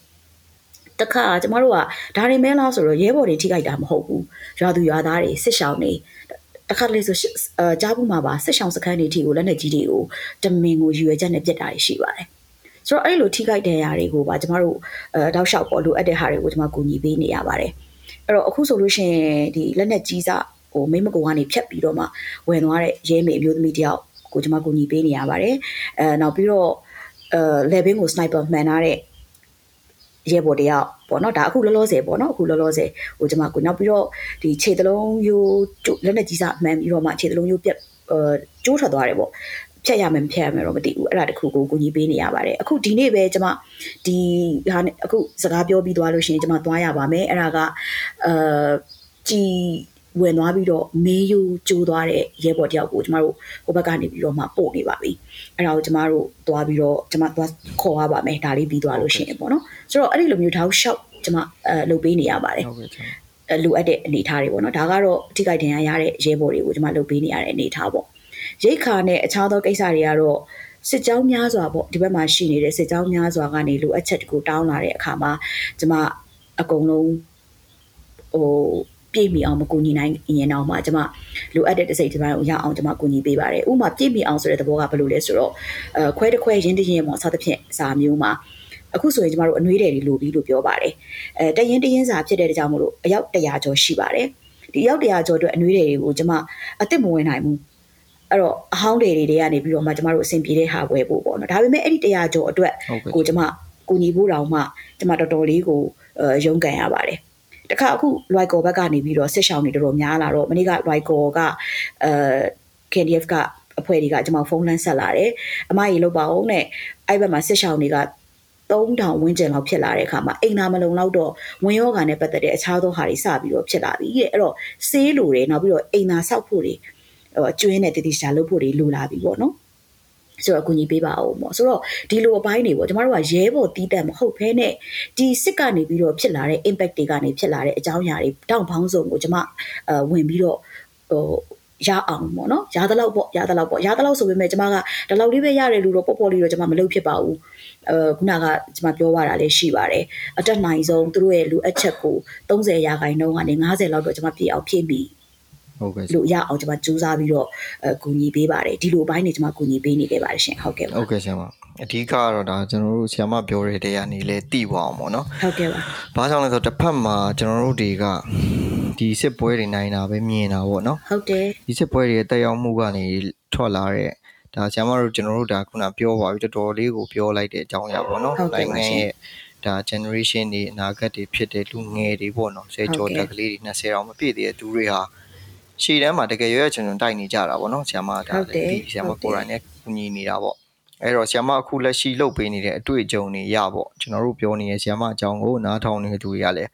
တခါကျမတို့ကဒါတွေမဲလားဆိုတော့ရဲဘော်တွေထိခိုက်တာမဟုတ်ဘူးရွာသူရွာသားတွေစစ်ရှောင်းတွေ တခါလေဆိုအဲကြားဘူးမှာပါစစ်ရှောင်းစခန်းတွေထိကိုလက်နက်ကြီးတွေကိုတမင်ကိုရွယ်ချက်နဲ့ပြစ်တာတွေရှိပါတယ်ဆိုတော့အဲ့လိုထိခိုက်တဲ့ຢာတွေကိုပါကျမတို့အဲတောက်လျှောက်ပေါ်လိုအပ်တဲ့ဟာတွေကိုကျမကူညီပေးနေရပါတယ်အဲ့တော့အခုဆိုလို့ရှိရင်ဒီလက်နက်ကြီးစားဟိုမိမကူကနေဖြတ်ပြီးတော့မှဝင်သွားတဲ့ရဲမေအမျိုးသမီးတယောက်ကိုကျမကူညီပေးနေရပါတယ်အဲနောက်ပြီးတော့အဲ level ကို sniper မှန်ထားတဲ့ ရဲဘော်တယောက်ပေါ့နော်ဒါအခုလောလောဆယ်ပေါ့နော်အခုလောလောဆယ်ဟိုကျွန်မကိုနောက်ပြီးတော့ဒီခြေသလုံးရိုးလက်နဲ့ကြီးစားမှန်ပြီးတော့မှခြေသလုံးရိုးပြက်အဲကျိုးထွက်သွားတယ်ပေါ့ဖြတ်ရမယ်မဖြတ်ရမယ်တော့မသိဘူးအဲ့ဒါတခုကိုကိုကြီးပေးနေရပါတယ်အခုဒီနေ့ပဲကျွန်မဒီဟာအခုစကားပြောပြီးသွားလို့ရှိရင်ကျွန်မသွားရပါမယ်အဲ့ဒါကအာကြည် ဝင်သွားပြီးတော့မေးယူကျိုးသွားတဲ့ရဲဘော်တယောက်ကိုကျမတို့ဟိုဘက်ကနေပြီးတော့မှပို့နေပါပြီအဲ့ဒါကိုကျမတို့သွားပြီးတော့ကျမသွားခေါ်ရပါမယ်ဒါလေးပြီးသွားလို့ရှိရင်ပေါ့နော်ဆိုတော့အဲ့ဒီလိုမျိုးထောက်လျှောက်ကျမအဲလုပ်ပေးနေရပါတယ်ဟုတ်ကဲ့လိုအပ်တဲ့အနေအထားတွေပေါ့နော်ဒါကတော့အထိကိတင်ရရတဲ့ရဲဘော်တွေကိုကျမလုပ်ပေးနေရတဲ့အနေအထားပေါ့ရိတ်ခါနဲ့အခြားသောကိစ္စတွေကတော့စစ်ကြောင်းများစွာပေါ့ဒီဘက်မှာရှိနေတဲ့စစ်ကြောင်းများစွာကနေလိုအပ်ချက်တကူတောင်းလာတဲ့အခါမှာကျမအကုန်လုံးဟို ပြည့်မီအောင်မကူညီနိုင်ရင်တော့မှကျွန်မလိုအပ်တဲ့တစိတ်တစ်ပိုင်းကိုရအောင်ကျွန်မကူညီပေးပါတယ်ဥပမာပြည့်မီအောင်ဆိုတဲ့သဘောကဘယ်လိုလဲဆိုတော့အဲခွဲတစ်ခွဲရင်းတရင်ပေါ့စသဖြင့်စာမျိုးမှာအခုဆိုရင်ကျမတို့အနှွေးတယ်တွေလိုပြီးလို့ပြောပါတယ်အဲတရင်တရင်စာဖြစ်တဲ့ကြောင့်မို့လို့အယောက်100ကျော်ရှိပါတယ်ဒီအယောက်100ကျော်အတွက်အနှွေးတယ်တွေကိုကျမအစ်စ်မဝင်နိုင်ဘူးအဲ့တော့အဟောင်းတွေတွေကနေပြီးတော့မှကျမတို့အဆင်ပြေတဲ့ဟာဝယ်ဖို့ပေါ့နော်ဒါပေမဲ့အဲ့ဒီ100ကျော်အတွက်ကိုကျမကိုညီဖို့တောင်မှကျမတော်တော်လေးကိုရုန်းကန်ရပါတယ် တခါအခု Loico ဘက်ကနေပြီးတော့စစ်ရှောင်းတွေတော်တော်များလာတော့မနေ့က Loico ကအဲ KDF ကအဖွဲ့တွေကကျွန်မဖုန်းလန်းဆက်လာတယ်အမကြီးလောက်ပါအောင်နဲ့အဲ့ဘက်မှာစစ်ရှောင်းတွေက3000ဝန်းကျင်လောက်ဖြစ်လာတဲ့အခါမှာအိမ်သာမလုံလောက်တော့ဝင်ရောဂါနဲ့ပတ်သက်တဲ့အခြားသောဟာတွေစပြီးတော့ဖြစ်လာပြီတဲ့အဲ့တော့ဆေးလိုတယ်နောက်ပြီးတော့အိမ်သာဆောက်ဖို့တွေဟိုကျွင်းနဲ့တတိရှာလုပ်ဖို့တွေလိုလာပြီပေါ့နော် ဆိုတော့အကူအညီပေးပါအောင်ပေါ့ဆိုတော့ဒီလိုအပိုင်းတွေပေါ့ကျမတို့ကရဲဘော်တီးတတ်မဟုတ်ဘဲနဲ့ဒီစစ်ကနေပြီးတော့ဖြစ်လာတဲ့ impact တွေကနေဖြစ်လာတဲ့အကြောင်းအရာတွေတောင်ပေါင်းစုံကိုကျမအဝင်ပြီးတော့ဟိုရအောင်ပေါ့နော်ရသလောက်ပေါ့ရသလောက်ပေါ့ရသလောက်ဆိုပေမဲ့ကျမကဒီလောက်လေးပဲရတယ်လို့တော့ပေါ့ပေါ့လေးတော့ကျမမလုပ်ဖြစ်ပါဘူးအဲခုနကကျမပြောရတာလည်းရှိပါတယ်အတက်နိုင်ဆုံးသူတို့ရဲ့လူအပ်ချက်ကို30ရာခိုင်နှုန်းကနေ90လောက်တော့ကျမပြည့်အောင်ဖြည့်ပြီး ဟုတ်ကဲ့လို့ရအောင်ကျွန်မစူးစမ်းပြီးတော့အကူညီပေးပါတယ်ဒီလိုအပိုင်းတွေကျွန်မကူညီပေးနေခဲ့ပါတယ်ရှင်ဟုတ်ကဲ့ပါဟုတ်ကဲ့ဆရာမအဓိကကတော့ဒါကျွန်တော်တို့ဆရာမပြောတဲ့တဲကနေလဲတိပါအောင်ပေါ့နော်ဟုတ်ကဲ့ပါဘာကြောင့်လဲဆိုတော့တစ်ဖက်မှာကျွန်တော်တို့တွေကဒီစစ်ပွဲတွေနိုင်တာပဲမြင်တာပေါ့နော်ဟုတ်တယ်ဒီစစ်ပွဲတွေတက်ရောက်မှုကနေထွက်လာတဲ့ဒါဆရာမတို့ကျွန်တော်တို့ဒါခုနပြောပါပြီတော်တော်လေးကိုပြောလိုက်တဲ့အကြောင်းအရာပေါ့နော်နိုင်ငံရဲ့ဒါ generation တွေအနာဂတ်တွေဖြစ်တဲ့လူငယ်တွေပေါ့နော်ဆယ်ကျော်တက်ကလေးတွေ20တောင်မပြည့်သေးတဲ့သူတွေဟာ ရှေ့တန်းမှာတကယ်ရွရွချွန်ချွန်တိုက်နေကြတာပေါ့နော်ဆရာမဒါဒီဆရာမကိုရိုင်းနဲ့ကူညီနေတာပေါ့အဲ့တော့ဆရာမအခုလက်ရှိလုပ်ပေးနေတဲ့အတွေ့အကြုံတွေရပေါ့ကျွန်တော်တို့ပြောနေတဲ့ဆရာမအကြောင်းကိုနားထောင်နေတဲ့သူတွေကလည်း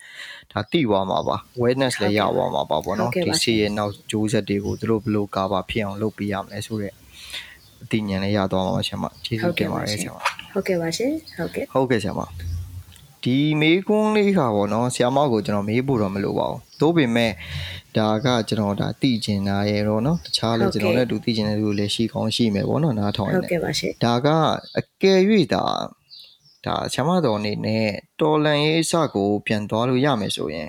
ဒါသိသွားမှာပါ awareness လည်းရသွားမှာပါပေါ့နော်ဒီစီရဲ့နောက်ဂျိုးဆက်တွေကိုသူတို့ဘယ်လိုကာဗာဖြစ်အောင်လုပ်ပေးရမလဲဆိုတော့အသိဉာဏ်လည်းရသွားမှာပါဆရာမကျေးဇူးတင်ပါတယ်ဆရာမဟုတ်ကဲ့ပါရှင်ဟုတ်ကဲ့ဟုတ်ကဲ့ဆရာမဒီမေးခွန်းလေးခါပေါ့နော်ဆရာမကိုကျွန်တော်မေးဖို့တော့မလိုပါဘူးသို့ပေမဲ့ ဒါကကျွန်တော်ဒါသိကျင်တာရဲ့တော့เนาะတခြားလည်းကျွန်တော်လည်းတူသိကျင်တဲ့လူတွေလည်းရှိကောင်းရှိမယ်ပေါ့နော်နားထောင်နေဟုတ်ကဲ့ပါရှင်ဒါကအကယ်၍ဒါဒါဆ iam တော်အနေနဲ့တော်လန်ရေးအစကိုပြန်သွားလို့ရမယ်ဆိုရင်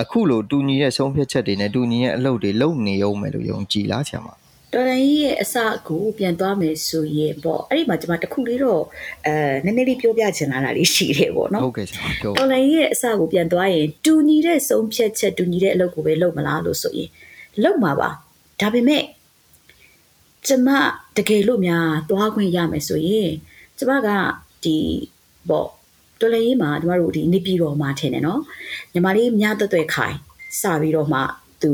အခုလိုတူညီတဲ့ဆုံးဖြတ်ချက်တွေနဲ့တူညီတဲ့အလုပ်တွေလုပ်နေရုံမယ်လို့ယုံကြည်လားဆ iam တော်ရန်ကြီးရဲ့အစကိုပြန်သွားမယ်ဆိုရင်ပေါ့အဲ့ဒီမှာကျွန်မတခုလေးတော့အဲနည်းနည်းလေးပြောပြချင်လာတာလေးရှိတယ်ပေါ့နော်ဟုတ်ကဲ့ဆရာပြောတော်ရန်ကြီးရဲ့အစကိုပြန်သွားရင်တူညီတဲ့ဆုံးဖြတ်ချက်တူညီတဲ့အလုပ်ကိုပဲလုပ်မလားလို့ဆိုရင်လုပ်မှာပါဒါပေမဲ့ကျမတကယ်လို့များသွားခွင့်ရမယ်ဆိုရင်ကျမကဒီပေါ့တော်လည်းရေးမှာကျမတို့ဒီနေပြည်တော်မှာထင်တယ်နော်ညီမလေးမြတ်သွဲ့ခိုင်စပြီးတော့မှသူ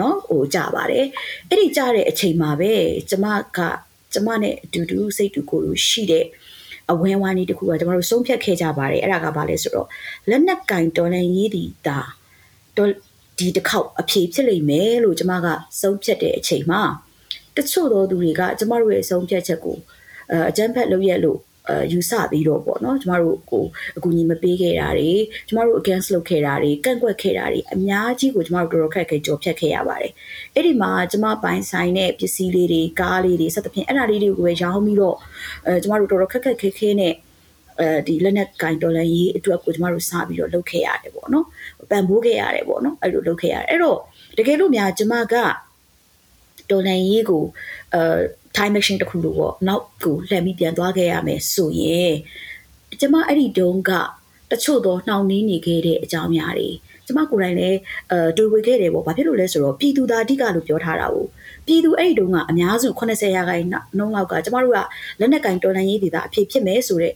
နော်ဟိုကြပါတယ်အဲ့ဒီကြတဲ့အချိန်မှာပဲကျမကကျမနဲ့အတူတူစိတ်တူကိုယ်လိုရှိတဲ့အဝင်းဝိုင်းလေးတစ်ခုကကျမတို့ဆုံးဖြတ်ခဲ့ကြပါတယ်အဲ့ဒါကဘာလဲဆိုတော့လက်နက်ကင်တော်လန်ရေးဒီဒါတော်ဒီတစ်ခေါက်အဖြေဖြစ်လိမ့်မယ်လို့ကျမကဆုံးဖြတ်တဲ့အချိန်မှာတချို့သောသူတွေကကျမတို့ရဲ့ဆုံးဖြတ်ချက်ကိုအအကြမ်းဖက်လုပ်ရလို့ အဲယူဆပြီးတော့ပေါ့နော်ကျမတို့ကိုအကူအညီမပေးခဲ့တာတွေကျမတို့ against လုပ်ခဲ့တာတွေကန့်ကွက်ခဲ့တာတွေအများကြီးကိုကျမတို့တော်တော်ခက်ခဲကြော်ဖြတ်ခဲ့ရပါတယ်အဲ့ဒီမှာကျမပိုင်ဆိုင်တဲ့ပစ္စည်းလေးတွေကားလေးတွေစသဖြင့်အဲ့ဒါလေးတွေကိုပဲရောင်းပြီးတော့အဲကျမတို့တော်တော်ခက်ခက်ခဲခဲနဲ့အဲဒီလက်နက်ကင်ဒေါ်လာရေးအတွက်ကိုကျမတို့စပြီးတော့လုပ်ခဲ့ရတယ်ပေါ့နော်ပံ့ပိုးခဲ့ရတယ်ပေါ့နော်အဲ့လိုလုပ်ခဲ့ရတယ်အဲ့တော့တကယ်လို့များကျမကဒေါ်လာရေးကိုအဲ time machine တစ်ခုလို့ပေါ့နောက်ကိုလှည့်ပြီးပြန်သွားခဲ့ရမယ်ဆိုရင်ကျမအဲ့ဒီတုန်းကတချို့သောနှောင့်နှေးနေခဲ့တဲ့အကြောင်းအရာတွေကျမကိုယ်တိုင်လည်းအဲတွေ့ဝေခဲ့တယ်ပေါ့ဘာဖြစ်လို့လဲဆိုတော့ပြည်သူသားအဓိကလို့ပြောထားတာကိုပြည်သူအဲ့ဒီတုန်းကအများစု80ရာခိုင်နှုန်းလောက်ကကျမတို့ကလက်နက်ကင်တော်လှန်ရေးဒေသအဖြစ်ဖြစ်မယ်ဆိုတော့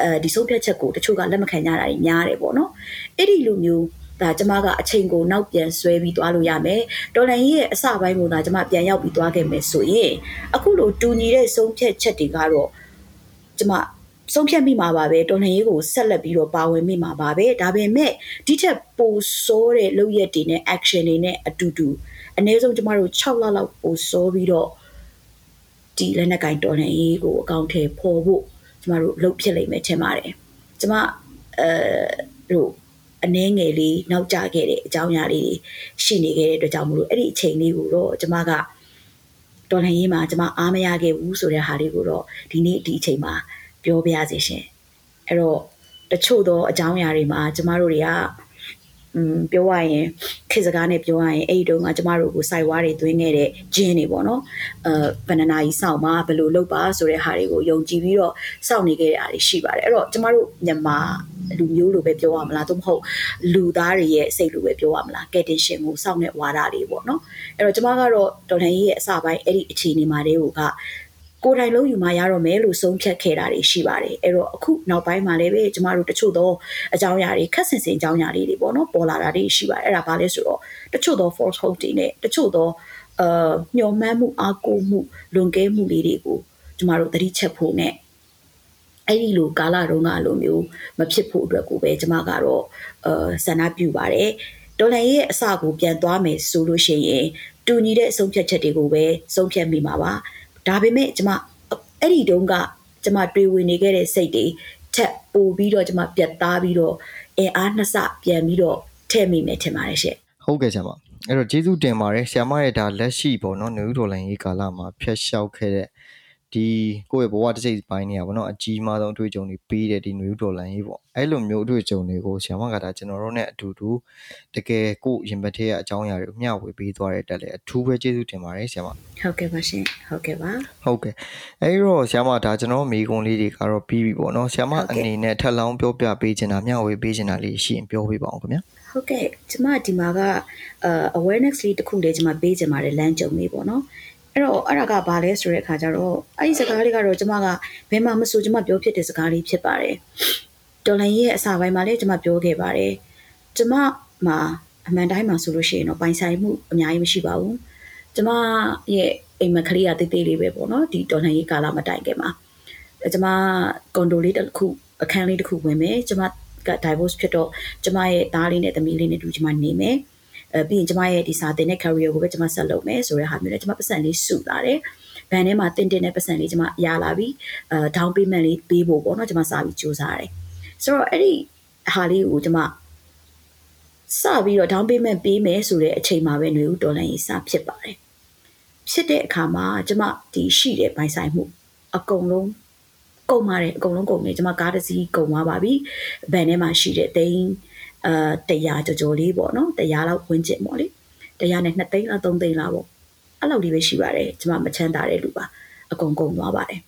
အဲဒီဆုံးဖြတ်ချက်ကိုတချို့ကလက်မခံကြတာတွေများတယ်ပေါ့နော်အဲ့ဒီလိုမျိုး ဒါကျမကအချိန်ကိုနောက်ပြန်ဆွဲပြီးသွားလို့ရမယ်တော်လန်ကြီးရဲ့အစပိုင်းကိုဒါကျမပြန်ရောက်ပြီးသွားခဲ့မယ်ဆိုရင်အခုလိုတူညီတဲ့ဆုံးဖြတ်ချက်တွေကတော့ကျမဆုံးဖြတ်မိမှာပါပဲတော်လှန်ရေးကိုဆက်လက်ပြီးတော့ပါဝင်မိမှာပါပဲဒါပေမဲ့ဒီထက်ပိုဆိုးတဲ့လုပ်ရက်တွေနဲ့ action တွေနဲ့အတူတူအနည်းဆုံးကျမတို့6လလောက်ပိုဆိုးပြီးတော့ဒီလက်နက်ကင်တော်လှန်ရေးကိုအကောင့်ထဲပေါ်ဖို့ကျမတို့လုပ်ဖြစ်လိမ့်မယ်ထင်ပါတယ်ကျမအဲတို့ အနှဲငယ်လေးနောက်ကျခဲ့တဲ့အကြောင်းအရာလေးတွေရှိနေခဲ့တဲ့အတွက်ကြောင့်မလို့အဲ့ဒီအချိန်လေးကိုတော့ကျမကတော်လှန်ရေးမှာကျမအားမရခဲ့ဘူးဆိုတဲ့ဟာလေးကိုတော့ဒီနေ့ဒီအချိန်မှာပြောပြရစီရှင်အဲ့တော့တချို့သောအကြောင်းအရာတွေမှာကျမတို့တွေကอืม ပြောရရင်ခေတ်စကားနဲ့ပြောရရင်အဲ့ဒီတုန်းကကျမတို့ကိုစိုက်ဝါးတွေသွင်းခဲ့တဲ့ဂျင်းတွေပေါ့နော်အဲဘဏ္ဍနာကြီးစောင့်မှာဘယ်လိုလုပ်ပါဆိုတဲ့ဟာတွေကိုယုံကြည်ပြီးတော့စောင့်နေခဲ့တဲ့အားတွေရှိပါတယ်အဲ့တော့ကျမတို့မြန်မာလူမျိုးလိုပဲပြောရမလားသို့မဟုတ်လူသားတွေရဲ့စိတ်လိုပဲပြောရမလားကယ်တင်ရှင်ကိုစောင့်တဲ့ဝါဒတွေပေါ့နော်အဲ့တော့ကျမကတော့ဒေါ်လန်ကြီးရဲ့အစပိုင်းအဲ့ဒီအခြေအနေမှာတည်းကကို ယ်တိုင်လုံးယူမှရတော့မယ်လို့ဆုံးဖြတ်ခဲ့တာတွေရှိပါတယ်အဲ့တော့အခုနောက်ပိုင်းမှာလည်းပဲကျမတို့တချို့သောအကြောင်းအရာတွေခက်ဆင်ဆင်အကြောင်းအရာလေးတွေပေါ့နော်ပေါ်လာတာတွေရှိပါတယ်အဲ့ဒါဘာလဲဆိုတော့တချို့သော false hope တွေနဲ့တချို့သောအာမျှော်မှန်းမှုအားကိုးမှုလွန်ကဲမှုလေးတွေကိုကျမတို့သတိချက်ဖို့နဲ့အဲ့ဒီလိုကာလတုန်းကလိုမျိုးမဖြစ်ဖို့အတွက်ကိုပဲကျမကတော့အာဆန္ဒပြုပါတယ်ဒေါ်လာရဲ့အစကိုပြန်သွားမယ်ဆိုလို့ရှိရင်တူညီတဲ့အဆုံးဖြတ်ချက်တွေကိုပဲဆုံးဖြတ်မိမှာပါ ဒါပေမဲ့ကျမအဲ့ဒီတုန်းကကျမတွေးဝင်နေခဲ့တဲ့စိတ်တွေထက်ပိုပြီးတော့ကျမပြတ်သားပြီးတော့အင်အားနှစ်ဆပြန်ပြီးတော့ထည့်မိမယ်ထင်ပါတယ်ရှင့်ဟုတ်ကဲ့ဆရာမအဲ့တော့ကျေးဇူးတင်ပါတယ်ဆရာမရဲ့ဒါလက်ရှိပေါ့နော်နေဦးဒေါ်လာရေးကာလမှာဖျက်လျှောက်ခဲ့တဲ့ ဒီကိုယ့်ရဲ့ဘဝတစ်စိတ်ပိုင်းနေရပါတော့အကြီးမားဆုံးအတွေ့အကြုံတွေပေးတဲ့ဒီနယူးဒေါ်လာရေးပေါ့အဲ့လိုမျိုးအတွေ့အကြုံတွေကိုဆရာမကဒါကျွန်တော်တို့ ਨੇ အတူတူတကယ်ကိုရင်ဘတ်ထဲကအကြောင်းအရာတွေကိုမျှဝေပေးသွားတဲ့တက်လေအထူးပဲကျေးဇူးတင်ပါတယ်ဆရာမဟုတ်ကဲ့ပါရှင်ဟုတ်ကဲ့ပါဟုတ်ကဲ့အဲ့တော့ဆရာမဒါကျွန်တော်မိကုံလေးတွေကတော့ပြီးပြီပေါ့နော်ဆရာမအနေနဲ့ထပ်လောင်းပြောပြပေးချင်တာမျှဝေပေးချင်တာလေးရှိရင်ပြောပေးပါအောင်ခင်ဗျာဟုတ်ကဲ့ကျမဒီမှာက awareness လေးတစ်ခုလေးကျမပေးချင်ပါတယ်လမ်းကြုံလေးပေါ့နော် အဲ့တော့အဲ့ဒါကဘာလဲဆိုတဲ့အခါကျတော့အဲ့ဒီစကားလေးကတော့ကျမကဘယ်မှမဆိုကျမပြောဖြစ်တဲ့စကားလေးဖြစ်ပါတယ်တော်လိုင်းရဲ့အစာပိုင်းမှာလည်းကျမပြောခဲ့ပါတယ်ကျမမှာအမှန်တိုင်းမှာဆိုလို့ရှိရင်တော့ပိုင်ဆိုင်မှုအများကြီးမရှိပါဘူးကျမရဲ့အိမ်မကလေးကတိတ်တိတ်လေးပဲပေါ့နော်ဒီတော်လှန်ရေးကာလမတိုင်ခင်မှာကျမကွန်ဒိုလေးတစ်ခုအခန်းလေးတစ်ခုဝင်မယ်ကျမက divorce ဖြစ်တော့ကျမရဲ့သားလေးနဲ့သမီးလေးနဲ့တူကျမနေမယ် အဲပြီးရင်ကျမရဲ့ဒီစာတင်တဲ့ career ကိုပဲကျမဆက်လုပ်မယ်ဆိုတဲ့ဟာမျိုးနဲ့ကျမပတ်စံလေးစုလာတယ်ဘန်ထဲမှာတင်တင်တဲ့ပတ်စံလေးကျမရလာပြီးအဲ down payment လေးပေးဖို့ပေါ့နော်ကျမစာပြီးစူးစမ်းရတယ်ဆိုတော့အဲ့ဒီဟာလေးကိုကျမစပြီးတော့ down payment ပေးမယ်ဆိုတဲ့အချိန်မှာပဲຫນွေဦးဒေါ်လာရေးစဖြစ်ပါတယ်ဖြစ်တဲ့အခါမှာကျမဒီရှိတဲ့ပိုင်ဆိုင်မှုအကုန်လုံးကုန်ပါတယ်အကုန်လုံးကုန်နေကျမကားတစ်စီးကုန်သွားပါပြီဘန်ထဲမှာရှိတဲ့တိန်း အာ100ကြော်ကြော်လေးပေါ့နော်100လောက်ဝန်းကျင်ပေါ့လေ100နဲ့2သိန်းလား3သိန်းလားပေါ့အဲ့လောက်လေးပဲရှိပါတယ်ကျမမချမ်းသာတဲ့လူပါအကုန်ကုန်သွားပါတယ်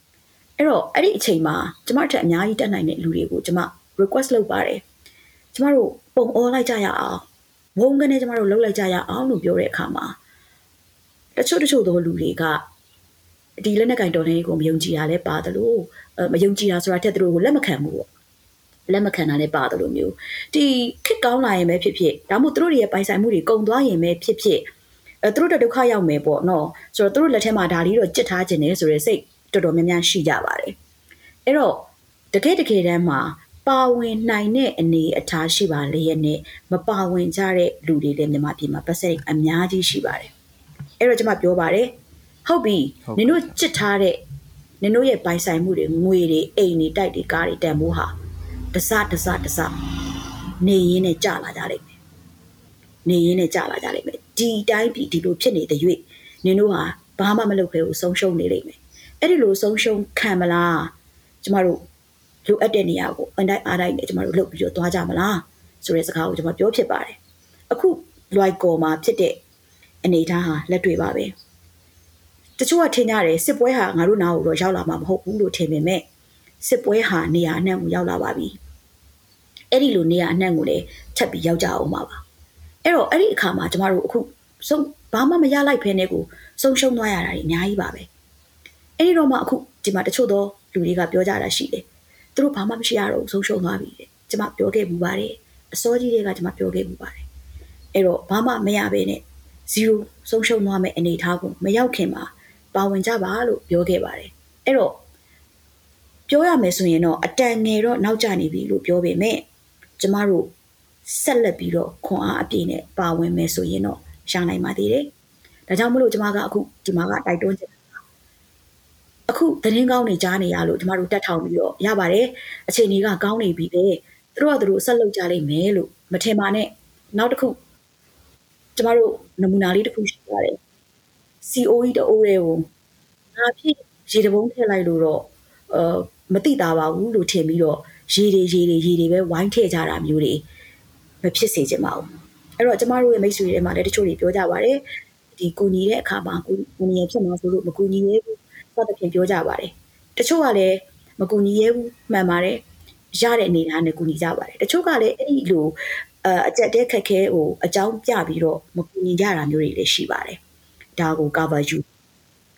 အဲ့တော့အဲ့ဒီအချိန်မှာကျမထက်အများကြီးတက်နိုင်တဲ့လူတွေကိုကျမ request လုပ်ပါတယ်ကျမတို့ပုံအောလိုက်ကြရအောင်ဝုန်းကနေကျမတို့လှုပ်လိုက်ကြရအောင်လို့ပြောတဲ့အခါမှာတချို့တချို့သောလူတွေကဒီလက်နက်ကင်တော်လှန်ရေးကိုမယုံကြည်တာလည်းပါတယ်လို့မယုံကြည်တာဆိုတာထက်သူတို့ကိုလက်မခံဘူးပေါ့ လက်မခံတာလည်းပါတယ်လို့မျိုးဒီခစ်ကောင်းလာရင်ပဲဖြစ်ဖြစ်ဒါမှမဟုတ်သူတို့ရဲ့ပိုင်ဆိုင်မှုတွေကုန်သွားရင်ပဲဖြစ်ဖြစ်အဲသူတို့ဒုက္ခရောက်မယ်ပေါ့နော်ဆိုတော့သူတို့လက်ထက်မှာဒါလေးတော့ကြစ်ထားခြင်းနဲ့ဆိုရဲစိတ်တော်တော်များများရှိကြပါတယ်အဲ့တော့တကယ်တကယ်တမ်းမှာပါဝင်နိုင်တဲ့အနေအထားရှိပါလေရဲ့နဲ့မပါဝင်ကြတဲ့လူတွေလည်းမြန်မာပြည်မှာပတ်သက်အများကြီးရှိပါတယ်အဲ့တော့ကျွန်မပြောပါတယ်ဟုတ်ပြီနင်တို့ကြစ်ထားတဲ့နင်တို့ရဲ့ပိုင်ဆိုင်မှုတွေငွေတွေအိမ်တွေတိုက်တွေကားတွေတန်ဖိုးဟာ တစတစတစနေရင်းနဲ့ကြာလာကြလိမ့်မယ်နေရင်းနဲ့ကြာလာကြလိမ့်မယ်ဒီတိုင်းပြည်ဒီလိုဖြစ်နေတဲ့၍နင်တို့ဟာဘာမှမလုပ်ခဲဘူးဆုံးရှုံးနေလိမ့်မယ်အဲ့ဒီလိုဆုံးရှုံးခံမလားကျမတို့လိုအပ်တဲ့နေရာကိုအန်တိုင်းအားတိုင်းနဲ့ကျမတို့လုပ်ပြီးတော့သွားကြမလားဆိုတဲ့စကားကိုကျွန်မပြောဖြစ်ပါတယ်အခုလွိုက်ကော်မှာဖြစ်တဲ့အနေအထားဟာလက်တွေ့ပါပဲတချို့ကထင်ကြတယ်စစ်ပွဲဟာငါတို့နားကိုတော့ရောက်လာမှာမဟုတ်ဘူးလို့ထင်ပေမဲ့စစ်ပွဲဟာနေရာအနှံ့ကိုရောက်လာပါပြီ အဲ့ဒီလိုနေရာအနှံ့ကိုလည်းထပ်ပြီးရောက်ကြအောင်ပါပါအဲ့တော့အဲ့ဒီအခါမှာကျမတို့အခုဆုံးဘာမှမရလိုက်ဖဲနဲ့ကိုဆုံးရှုံးသွားရတာကြီးအများကြီးပါပဲအဲ့ဒီတော့မှအခုဒီမှာတချို့သောလူတွေကပြောကြတာရှိတယ်သူတို့ဘာမှမရှိရတော့ဆုံးရှုံးသွားပြီတဲ့ကျမပြောခဲ့မှုပါတယ်အစောကြီးတွေကကျမပြောခဲ့မှုပါတယ်အဲ့တော့ဘာမှမရဘဲနဲ့0ဆုံးရှုံးသွားမယ့်အနေအထားကိုမရောက်ခင်မှာပါဝင်ကြပါလို့ပြောခဲ့ပါတယ်အဲ့တော့ပြောရမယ်ဆိုရင်တော့အတန်ငယ်တော့နောက်ကျနေပြီလို့ပြောပေမဲ့ ကျမတို့ဆက်လက်ပြီးတော့ခွန်အားအပြည့်နဲ့ပါဝင်မယ်ဆိုရင်တော့ရနိုင်ပါသေးတယ်ဒါကြောင့်မလို့ကျမကအခုဒီမှာကတိုက်တွန်းချင်အခုသတင်းကောင်းတွေကြားနေရလို့ကျမတို့တက်ထောင်ပြီးတော့ရပါတယ်အချိန်ကြီးကကောင်းနေပြီပဲသူတို့ကသူတို့ဆက်လုပ်ကြလိမ့်မယ်လို့မထင်ပါနဲ့နောက်တစ်ခုကျမတို့နမူနာလေးတစ်ခုရှိပါတယ် COE တအိုးတွေကိုငါဖြစ်ရေတဘုံထည့်လိုက်လို့တော့အာမတိတာပါဘူးလို့ထင်ပြီးတော့ ရေတွေရေတွေရေတွေပဲဝိုင်းထည့်ကြတာမျိုးတွေမဖြစ်စေချင်ပါဘူးအဲ့တော့ကျမတို့ရဲ့မိတ်ဆွေတွေမှာလည်းတချို့တွေပြောကြပါတယ်ဒီကူညီတဲ့အခါမှာကူညီရဖြစ်မှာဆိုလို့မကူညီရဲဘူးစသဖြင့်ပြောကြပါတယ်တချို့ကလည်းမကူညီရဲဘူးမှန်ပါတယ်ရတဲ့အနေနဲ့ကူညီကြပါတယ်တချို့ကလည်းအဲ့ဒီလိုအကြက်တဲခက်ခဲဟိုအကြောင်းပြပြီးတော့မကူညီကြတာမျိုးတွေလည်းရှိပါတယ်ဒါကို cover ယူ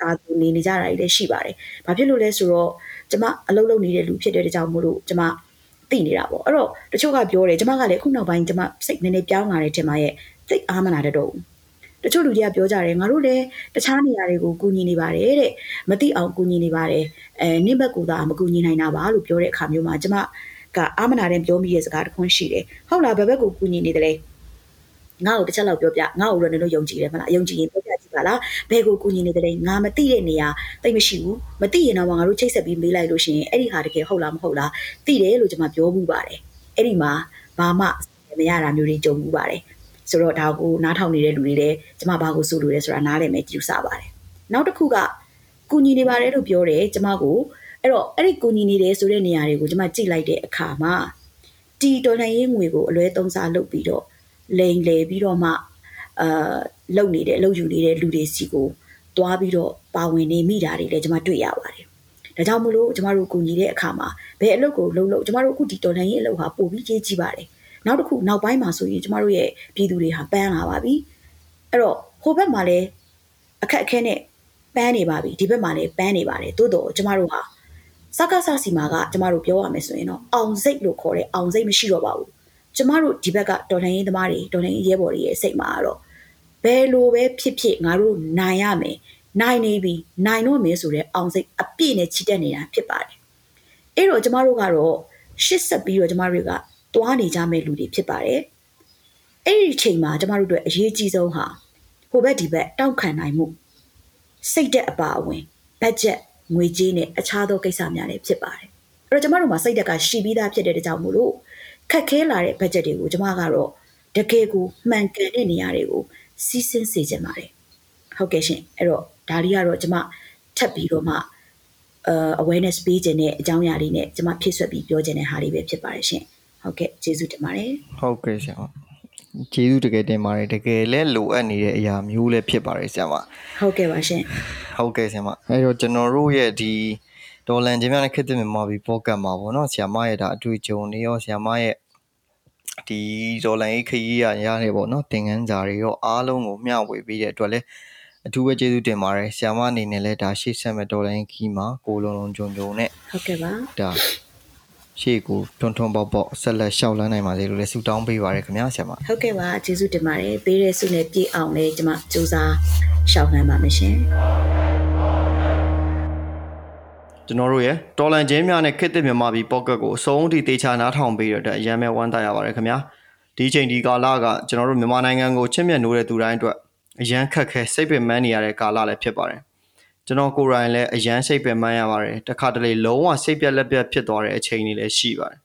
ဒါကိုနေနေကြတာတွေလည်းရှိပါတယ်ဘာဖြစ်လို့လဲဆိုတော့ ကျမအလုပ်လုပ်နေတဲ့လူဖြစ်တဲ့ကြောင့်မို့လို့ကျမသိနေတာပေါ့အဲ့တော့တချို့ကပြောတယ်ကျမကလည်းခုနောက်ပိုင်းကျမစိတ်နည်းနည်းပြောင်းလာတဲ့ထင်ပါရဲ့စိတ်အားမနာတတ်တော့ဘူးတချို့လူတွေကပြောကြတယ်ငါတို့လည်းတခြားနေရာတွေကိုကူညီနေပါတယ်တဲ့မသိအောင်ကူညီနေပါတယ်အဲနင့်ဘက်ကူသာမကူညီနိုင်တာပါလို့ပြောတဲ့အခါမျိုးမှာကျမကအာမနာတဲ့ပြောမိတဲ့စကားတစ်ခွန်းရှိတယ်ဟုတ်လားဘယ်ဘက်ကိုကူညီနေတယ်လဲ ငါ့ကိုတစ်ချက်လောက်ပြောပြငါ့ကိုတော့နင်တို့ယုံကြည်တယ်မလားယုံကြည်ရင်ပြောပြကြည့်ပါလားဘယ်ကိုကူညီနေတယ်လဲငါမသိတဲ့နေရာတိတ်မရှိဘူးမသိရင်တော့ငါတို့ချိတ်ဆက်ပြီးမေးလိုက်လို့ရှိရင်အဲ့ဒီဟာတကယ်ဟုတ်လားမဟုတ်လားသိတယ်လို့ကျွန်မပြောမှုပါတယ်အဲ့ဒီမှာဘာမှမရတာမျိုးတွေကြုံမှုပါတယ်ဆိုတော့ဒါကိုနားထောင်နေတဲ့လူတွေလည်းကျွန်မဘာကိုဆိုလိုလဲဆိုတာနားလည်မယ်ကြည့်စားပါတယ်နောက်တစ်ခုကကူညီနေပါတယ်လို့ပြောတယ်ကျွန်မကိုအဲ့တော့အဲ့ဒီကူညီနေတယ်ဆိုတဲ့နေရာတွေကိုကျွန်မကြည့်လိုက်တဲ့အခါမှာတီတော်လှန်ရေးငွေကိုအလွဲသုံးစားလုပ်ပြီးတော့ လိန်လေပြီးတော့မှအာလုံနေတဲ့အလုပ်ယူနေတဲ့လူတွေစီကိုတွားပြီးတော့ပါဝင်နေမိတာတွေလည်းကျွန်မတွေ့ရပါတယ်။ဒါကြောင့်မလို့ကျမတို့ကူညီတဲ့အခါမှာဘယ်အလုပ်ကိုလုပ်လို့ကျမတို့အခုဒီတော်လှန်ရေးအလုပ်ဟာပိုပြီးကြီးကြီးပါတယ်။နောက်တစ်ခုနောက်ပိုင်းမှာဆိုရင်ကျမတို့ရဲ့ပြည်သူတွေဟာပန်းလာပါပြီ။အဲ့တော့ဟိုဘက်မှာလည်းအခက်အခဲနဲ့ပန်းနေပါပြီဒီဘက်မှာလည်းပန်းနေပါတယ်။သို့တော့ကျမတို့ဟာစကားစစီမာကကျမတို့ပြောရမယ်ဆိုရင်တော့အောင်စိတ်လို့ခေါ်တဲ့အောင်စိတ်မရှိတော့ပါဘူး ကျမတို့ဒီဘက်ကတော်လှန်ရေးသမားတွေတော်လှန်ရေးရဲဘော်တွေရဲ့စိတ်မှာတော့ဘယ်လိုပဲဖြစ်ဖြစ်ငါတို့နိုင်ရမယ်နိုင်နေပြီနိုင်တော့မယ်ဆိုတဲ့အောင်စိတ်အပြည့်နဲ့ချီတက်နေတာဖြစ်ပါတယ်အဲ့တော့ကျမတို့ကတော့ရှစ်ဆက်ပြီးတော့ကျမတို့ကတွားနေကြမယ့်လူတွေဖြစ်ပါတယ်အဲ့ဒီအချိန်မှာကျမတို့တို့အရေးကြီးဆုံးဟာဟိုဘက်ဒီဘက်တောက်ခံနိုင်မှုစိတ်သက်အပါအဝင်ဘတ်ဂျက်ငွေကြေးနဲ့အခြားသောကိစ္စများလည်းဖြစ်ပါတယ်အဲ့တော့ကျမတို့မှာစိတ်သက်ကရှိပြီးသားဖြစ်တဲ့ကြောင့်မို့လို့ ခက်ခဲလာတဲ့ budget တွေကိုကျမကတော့တကယ်ကိုမှန်ကန်တဲ့နေရာတွေကိုစီးဆင်းစေချင်ပါတယ်ဟုတ်ကဲ့ရှင်အဲ့တော့ဒါလေးကတော့ကျမထပ်ပြီးတော့မှအာ awareness ပေးခြင်းနဲ့အကြောင်းအရာလေးနဲ့ကျမဖြည့်ဆွက်ပြီးပြောခြင်းတဲ့ဟာလေးပဲဖြစ်ပါတယ်ရှင်ဟုတ်ကဲ့ကျေးဇူးတင်ပါတယ်ဟုတ်ကဲ့ရှင်ကျေးဇူးတကယ်တင်ပါတယ်တကယ်လဲလိုအပ်နေတဲ့အရာမျိုးလည်းဖြစ်ပါတယ်ဆရာမဟုတ်ကဲ့ပါရှင်ဟုတ်ကဲ့ဆရာမအဲ့တော့ကျွန်တော်တို့ရဲ့ဒီ ဒေါ်လန်ချင်းများနဲ့ခက်တဲ့မြန်မာပြည်ပေါ့ကတ်မှာပေါ့နော်ဆီယာမရဲ့ဒါအတွေ့အကြုံတွေရောဆီယာမရဲ့ဒီဒေါ်လန်ရေးခရီးရရတယ်ပေါ့နော်သင်ခန်းစာတွေရောအားလုံးကိုမျှဝေပေးတဲ့အတွက်လည်းအထူးပဲကျေးဇူးတင်ပါတယ်ဆရာမအနေနဲ့လည်းဒါရှေ့ဆက်မဲ့တော်လိုင်းခီးမှာကိုလုံးလုံးကြုံကြုံနဲ့ဟုတ်ကဲ့ပါဒါရှေ့ကိုထွန်းထွန်းပေါက်ပေါက်ဆက်လက်ရှောက်လန်းနိုင်ပါစေလို့လည်းဆုတောင်းပေးပါရခင်ဗျာဆရာမဟုတ်ကဲ့ပါကျေးဇူးတင်ပါတယ်ပေးတဲ့ဆုနဲ့ပြည့်အောင်လည်းကျွန်မစူးစမ်းရှောက်နှမ်းပါမယ်ရှင် ကျွန်တော်တို့ရဲ့တော်လန်ချင်းများနဲ့ခစ်တစ်မြန်မာပြည်ပေါ့ကတ်ကိုအဆုံးထိတေချာနားထောင်ပေးရတဲ့အရန်မဲ့ဝမ်းသာရပါတယ်ခင်ဗျာဒီချိန်ဒီကာလကကျွန်တော်တို့မြန်မာနိုင်ငံကိုချစ်မြတ်နိုးတဲ့သူတိုင်းအတွက်အရန်ခက်ခဲစိတ်ပင်ပန်းနေရတဲ့ကာလလည်းဖြစ်ပါတယ်ကျွန်တော်ကိုယ်တိုင်လည်းအရန်စိတ်ပင်ပန်းရပါတယ်တခါတလေလုံးဝစိတ်ပြက်လက်ပြက်ဖြစ်သွားတဲ့အချိန်တွေလည်းရှိပါတယ်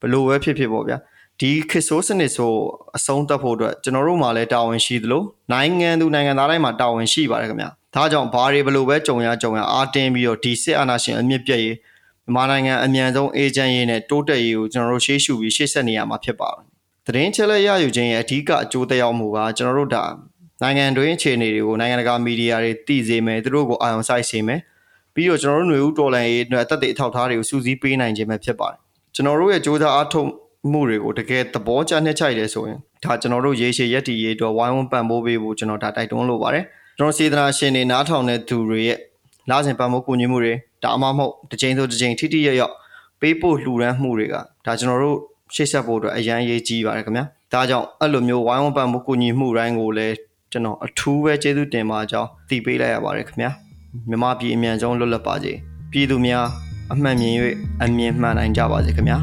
ဘလို့ပဲဖြစ်ဖြစ်ပေါ့ဗျာဒီခစ်ဆိုးစနစ်ဆိုအဆုံးသတ်ဖို့အတွက်ကျွန်တော်တို့မှာလည်းတာဝန်ရှိသလိုနိုင်ငံသူနိုင်ငံသားတိုင်းမှာတာဝန်ရှိပါတယ်ခင်ဗျာ ဒါကြောင့်ဘာတွေဘလို့ပဲကြုံရကြုံရအားတင်းပြီးတော့ဒီစစ်အာဏာရှင်အမြင့်ပြည့်ရေးမြန်မာနိုင်ငံအမြန်ဆုံးအေဂျင့်ရေးနဲ့တိုးတက်ရေးကိုကျွန်တော်တို့ရှေ့ရှုပြီးရှေ့ဆက်နေရမှာဖြစ်ပါတယ်သတင်းချက်လက်ရယူခြင်းရဲ့အဓိကအကျိုးသက်ရောက်မှုကကျွန်တော်တို့ဒါနိုင်ငံတွင်းအခြေအနေတွေကိုနိုင်ငံတကာမီဒီယာတွေသိစေမယ်သူတို့ကိုအာရုံစိုက်စေမယ်ပြီးတော့ကျွန်တော်တို့ຫນွေဦးတော်လှန်ရေးအတွက်အသက်တွေအထောက်အထားတွေကိုစူးစီးပေးနိုင်ခြင်းပဲဖြစ်ပါတယ်ကျွန်တော်တို့ရဲ့စ조사အားထုတ်မှုတွေကိုတကယ်သဘောကျနှစ်ချိုက်တယ်ဆိုရင်ဒါကျွန်တော်တို့ရေရှည်ရက်တီရေးအတွက်ဝိုင်းဝန်းပံ့ပိုးပေးဖို့ကျွန်တော်ဒါတိုက်တွန်းလိုပါတယ် ကျွန်တော်စေတနာရှင်တွေနားထောင်တဲ့သူတွေရဲ့လာစဉ်ပံ့ပိုးကူညီမှုတွေဒါအမှမဟုတ်တစ်ချိန်ဆိုတစ်ချိန်ထိထိရရောက်ပေးဖို့လှူဒန်းမှုတွေကဒါကျွန်တော်တို့ရှေ့ဆက်ဖို့အတွက်အရန်ရေးကြီးပါတယ်ခင်ဗျာဒါကြောင့်အဲ့လိုမျိုးဝိုင်းဝန်းပံ့ပိုးကူညီမှုတိုင်းကိုလည်းကျွန်တော်အထူးပဲကျေးဇူးတင်ပါကြောင်းသိပေးလိုက်ရပါတယ်ခင်ဗျာမြမပြည်အမြန်ဆုံးလွတ်လပ်ပါစေပြည်သူများအမှန်မြင်၍အမြင်မှန်နိုင်ကြပါစေခင်ဗျာ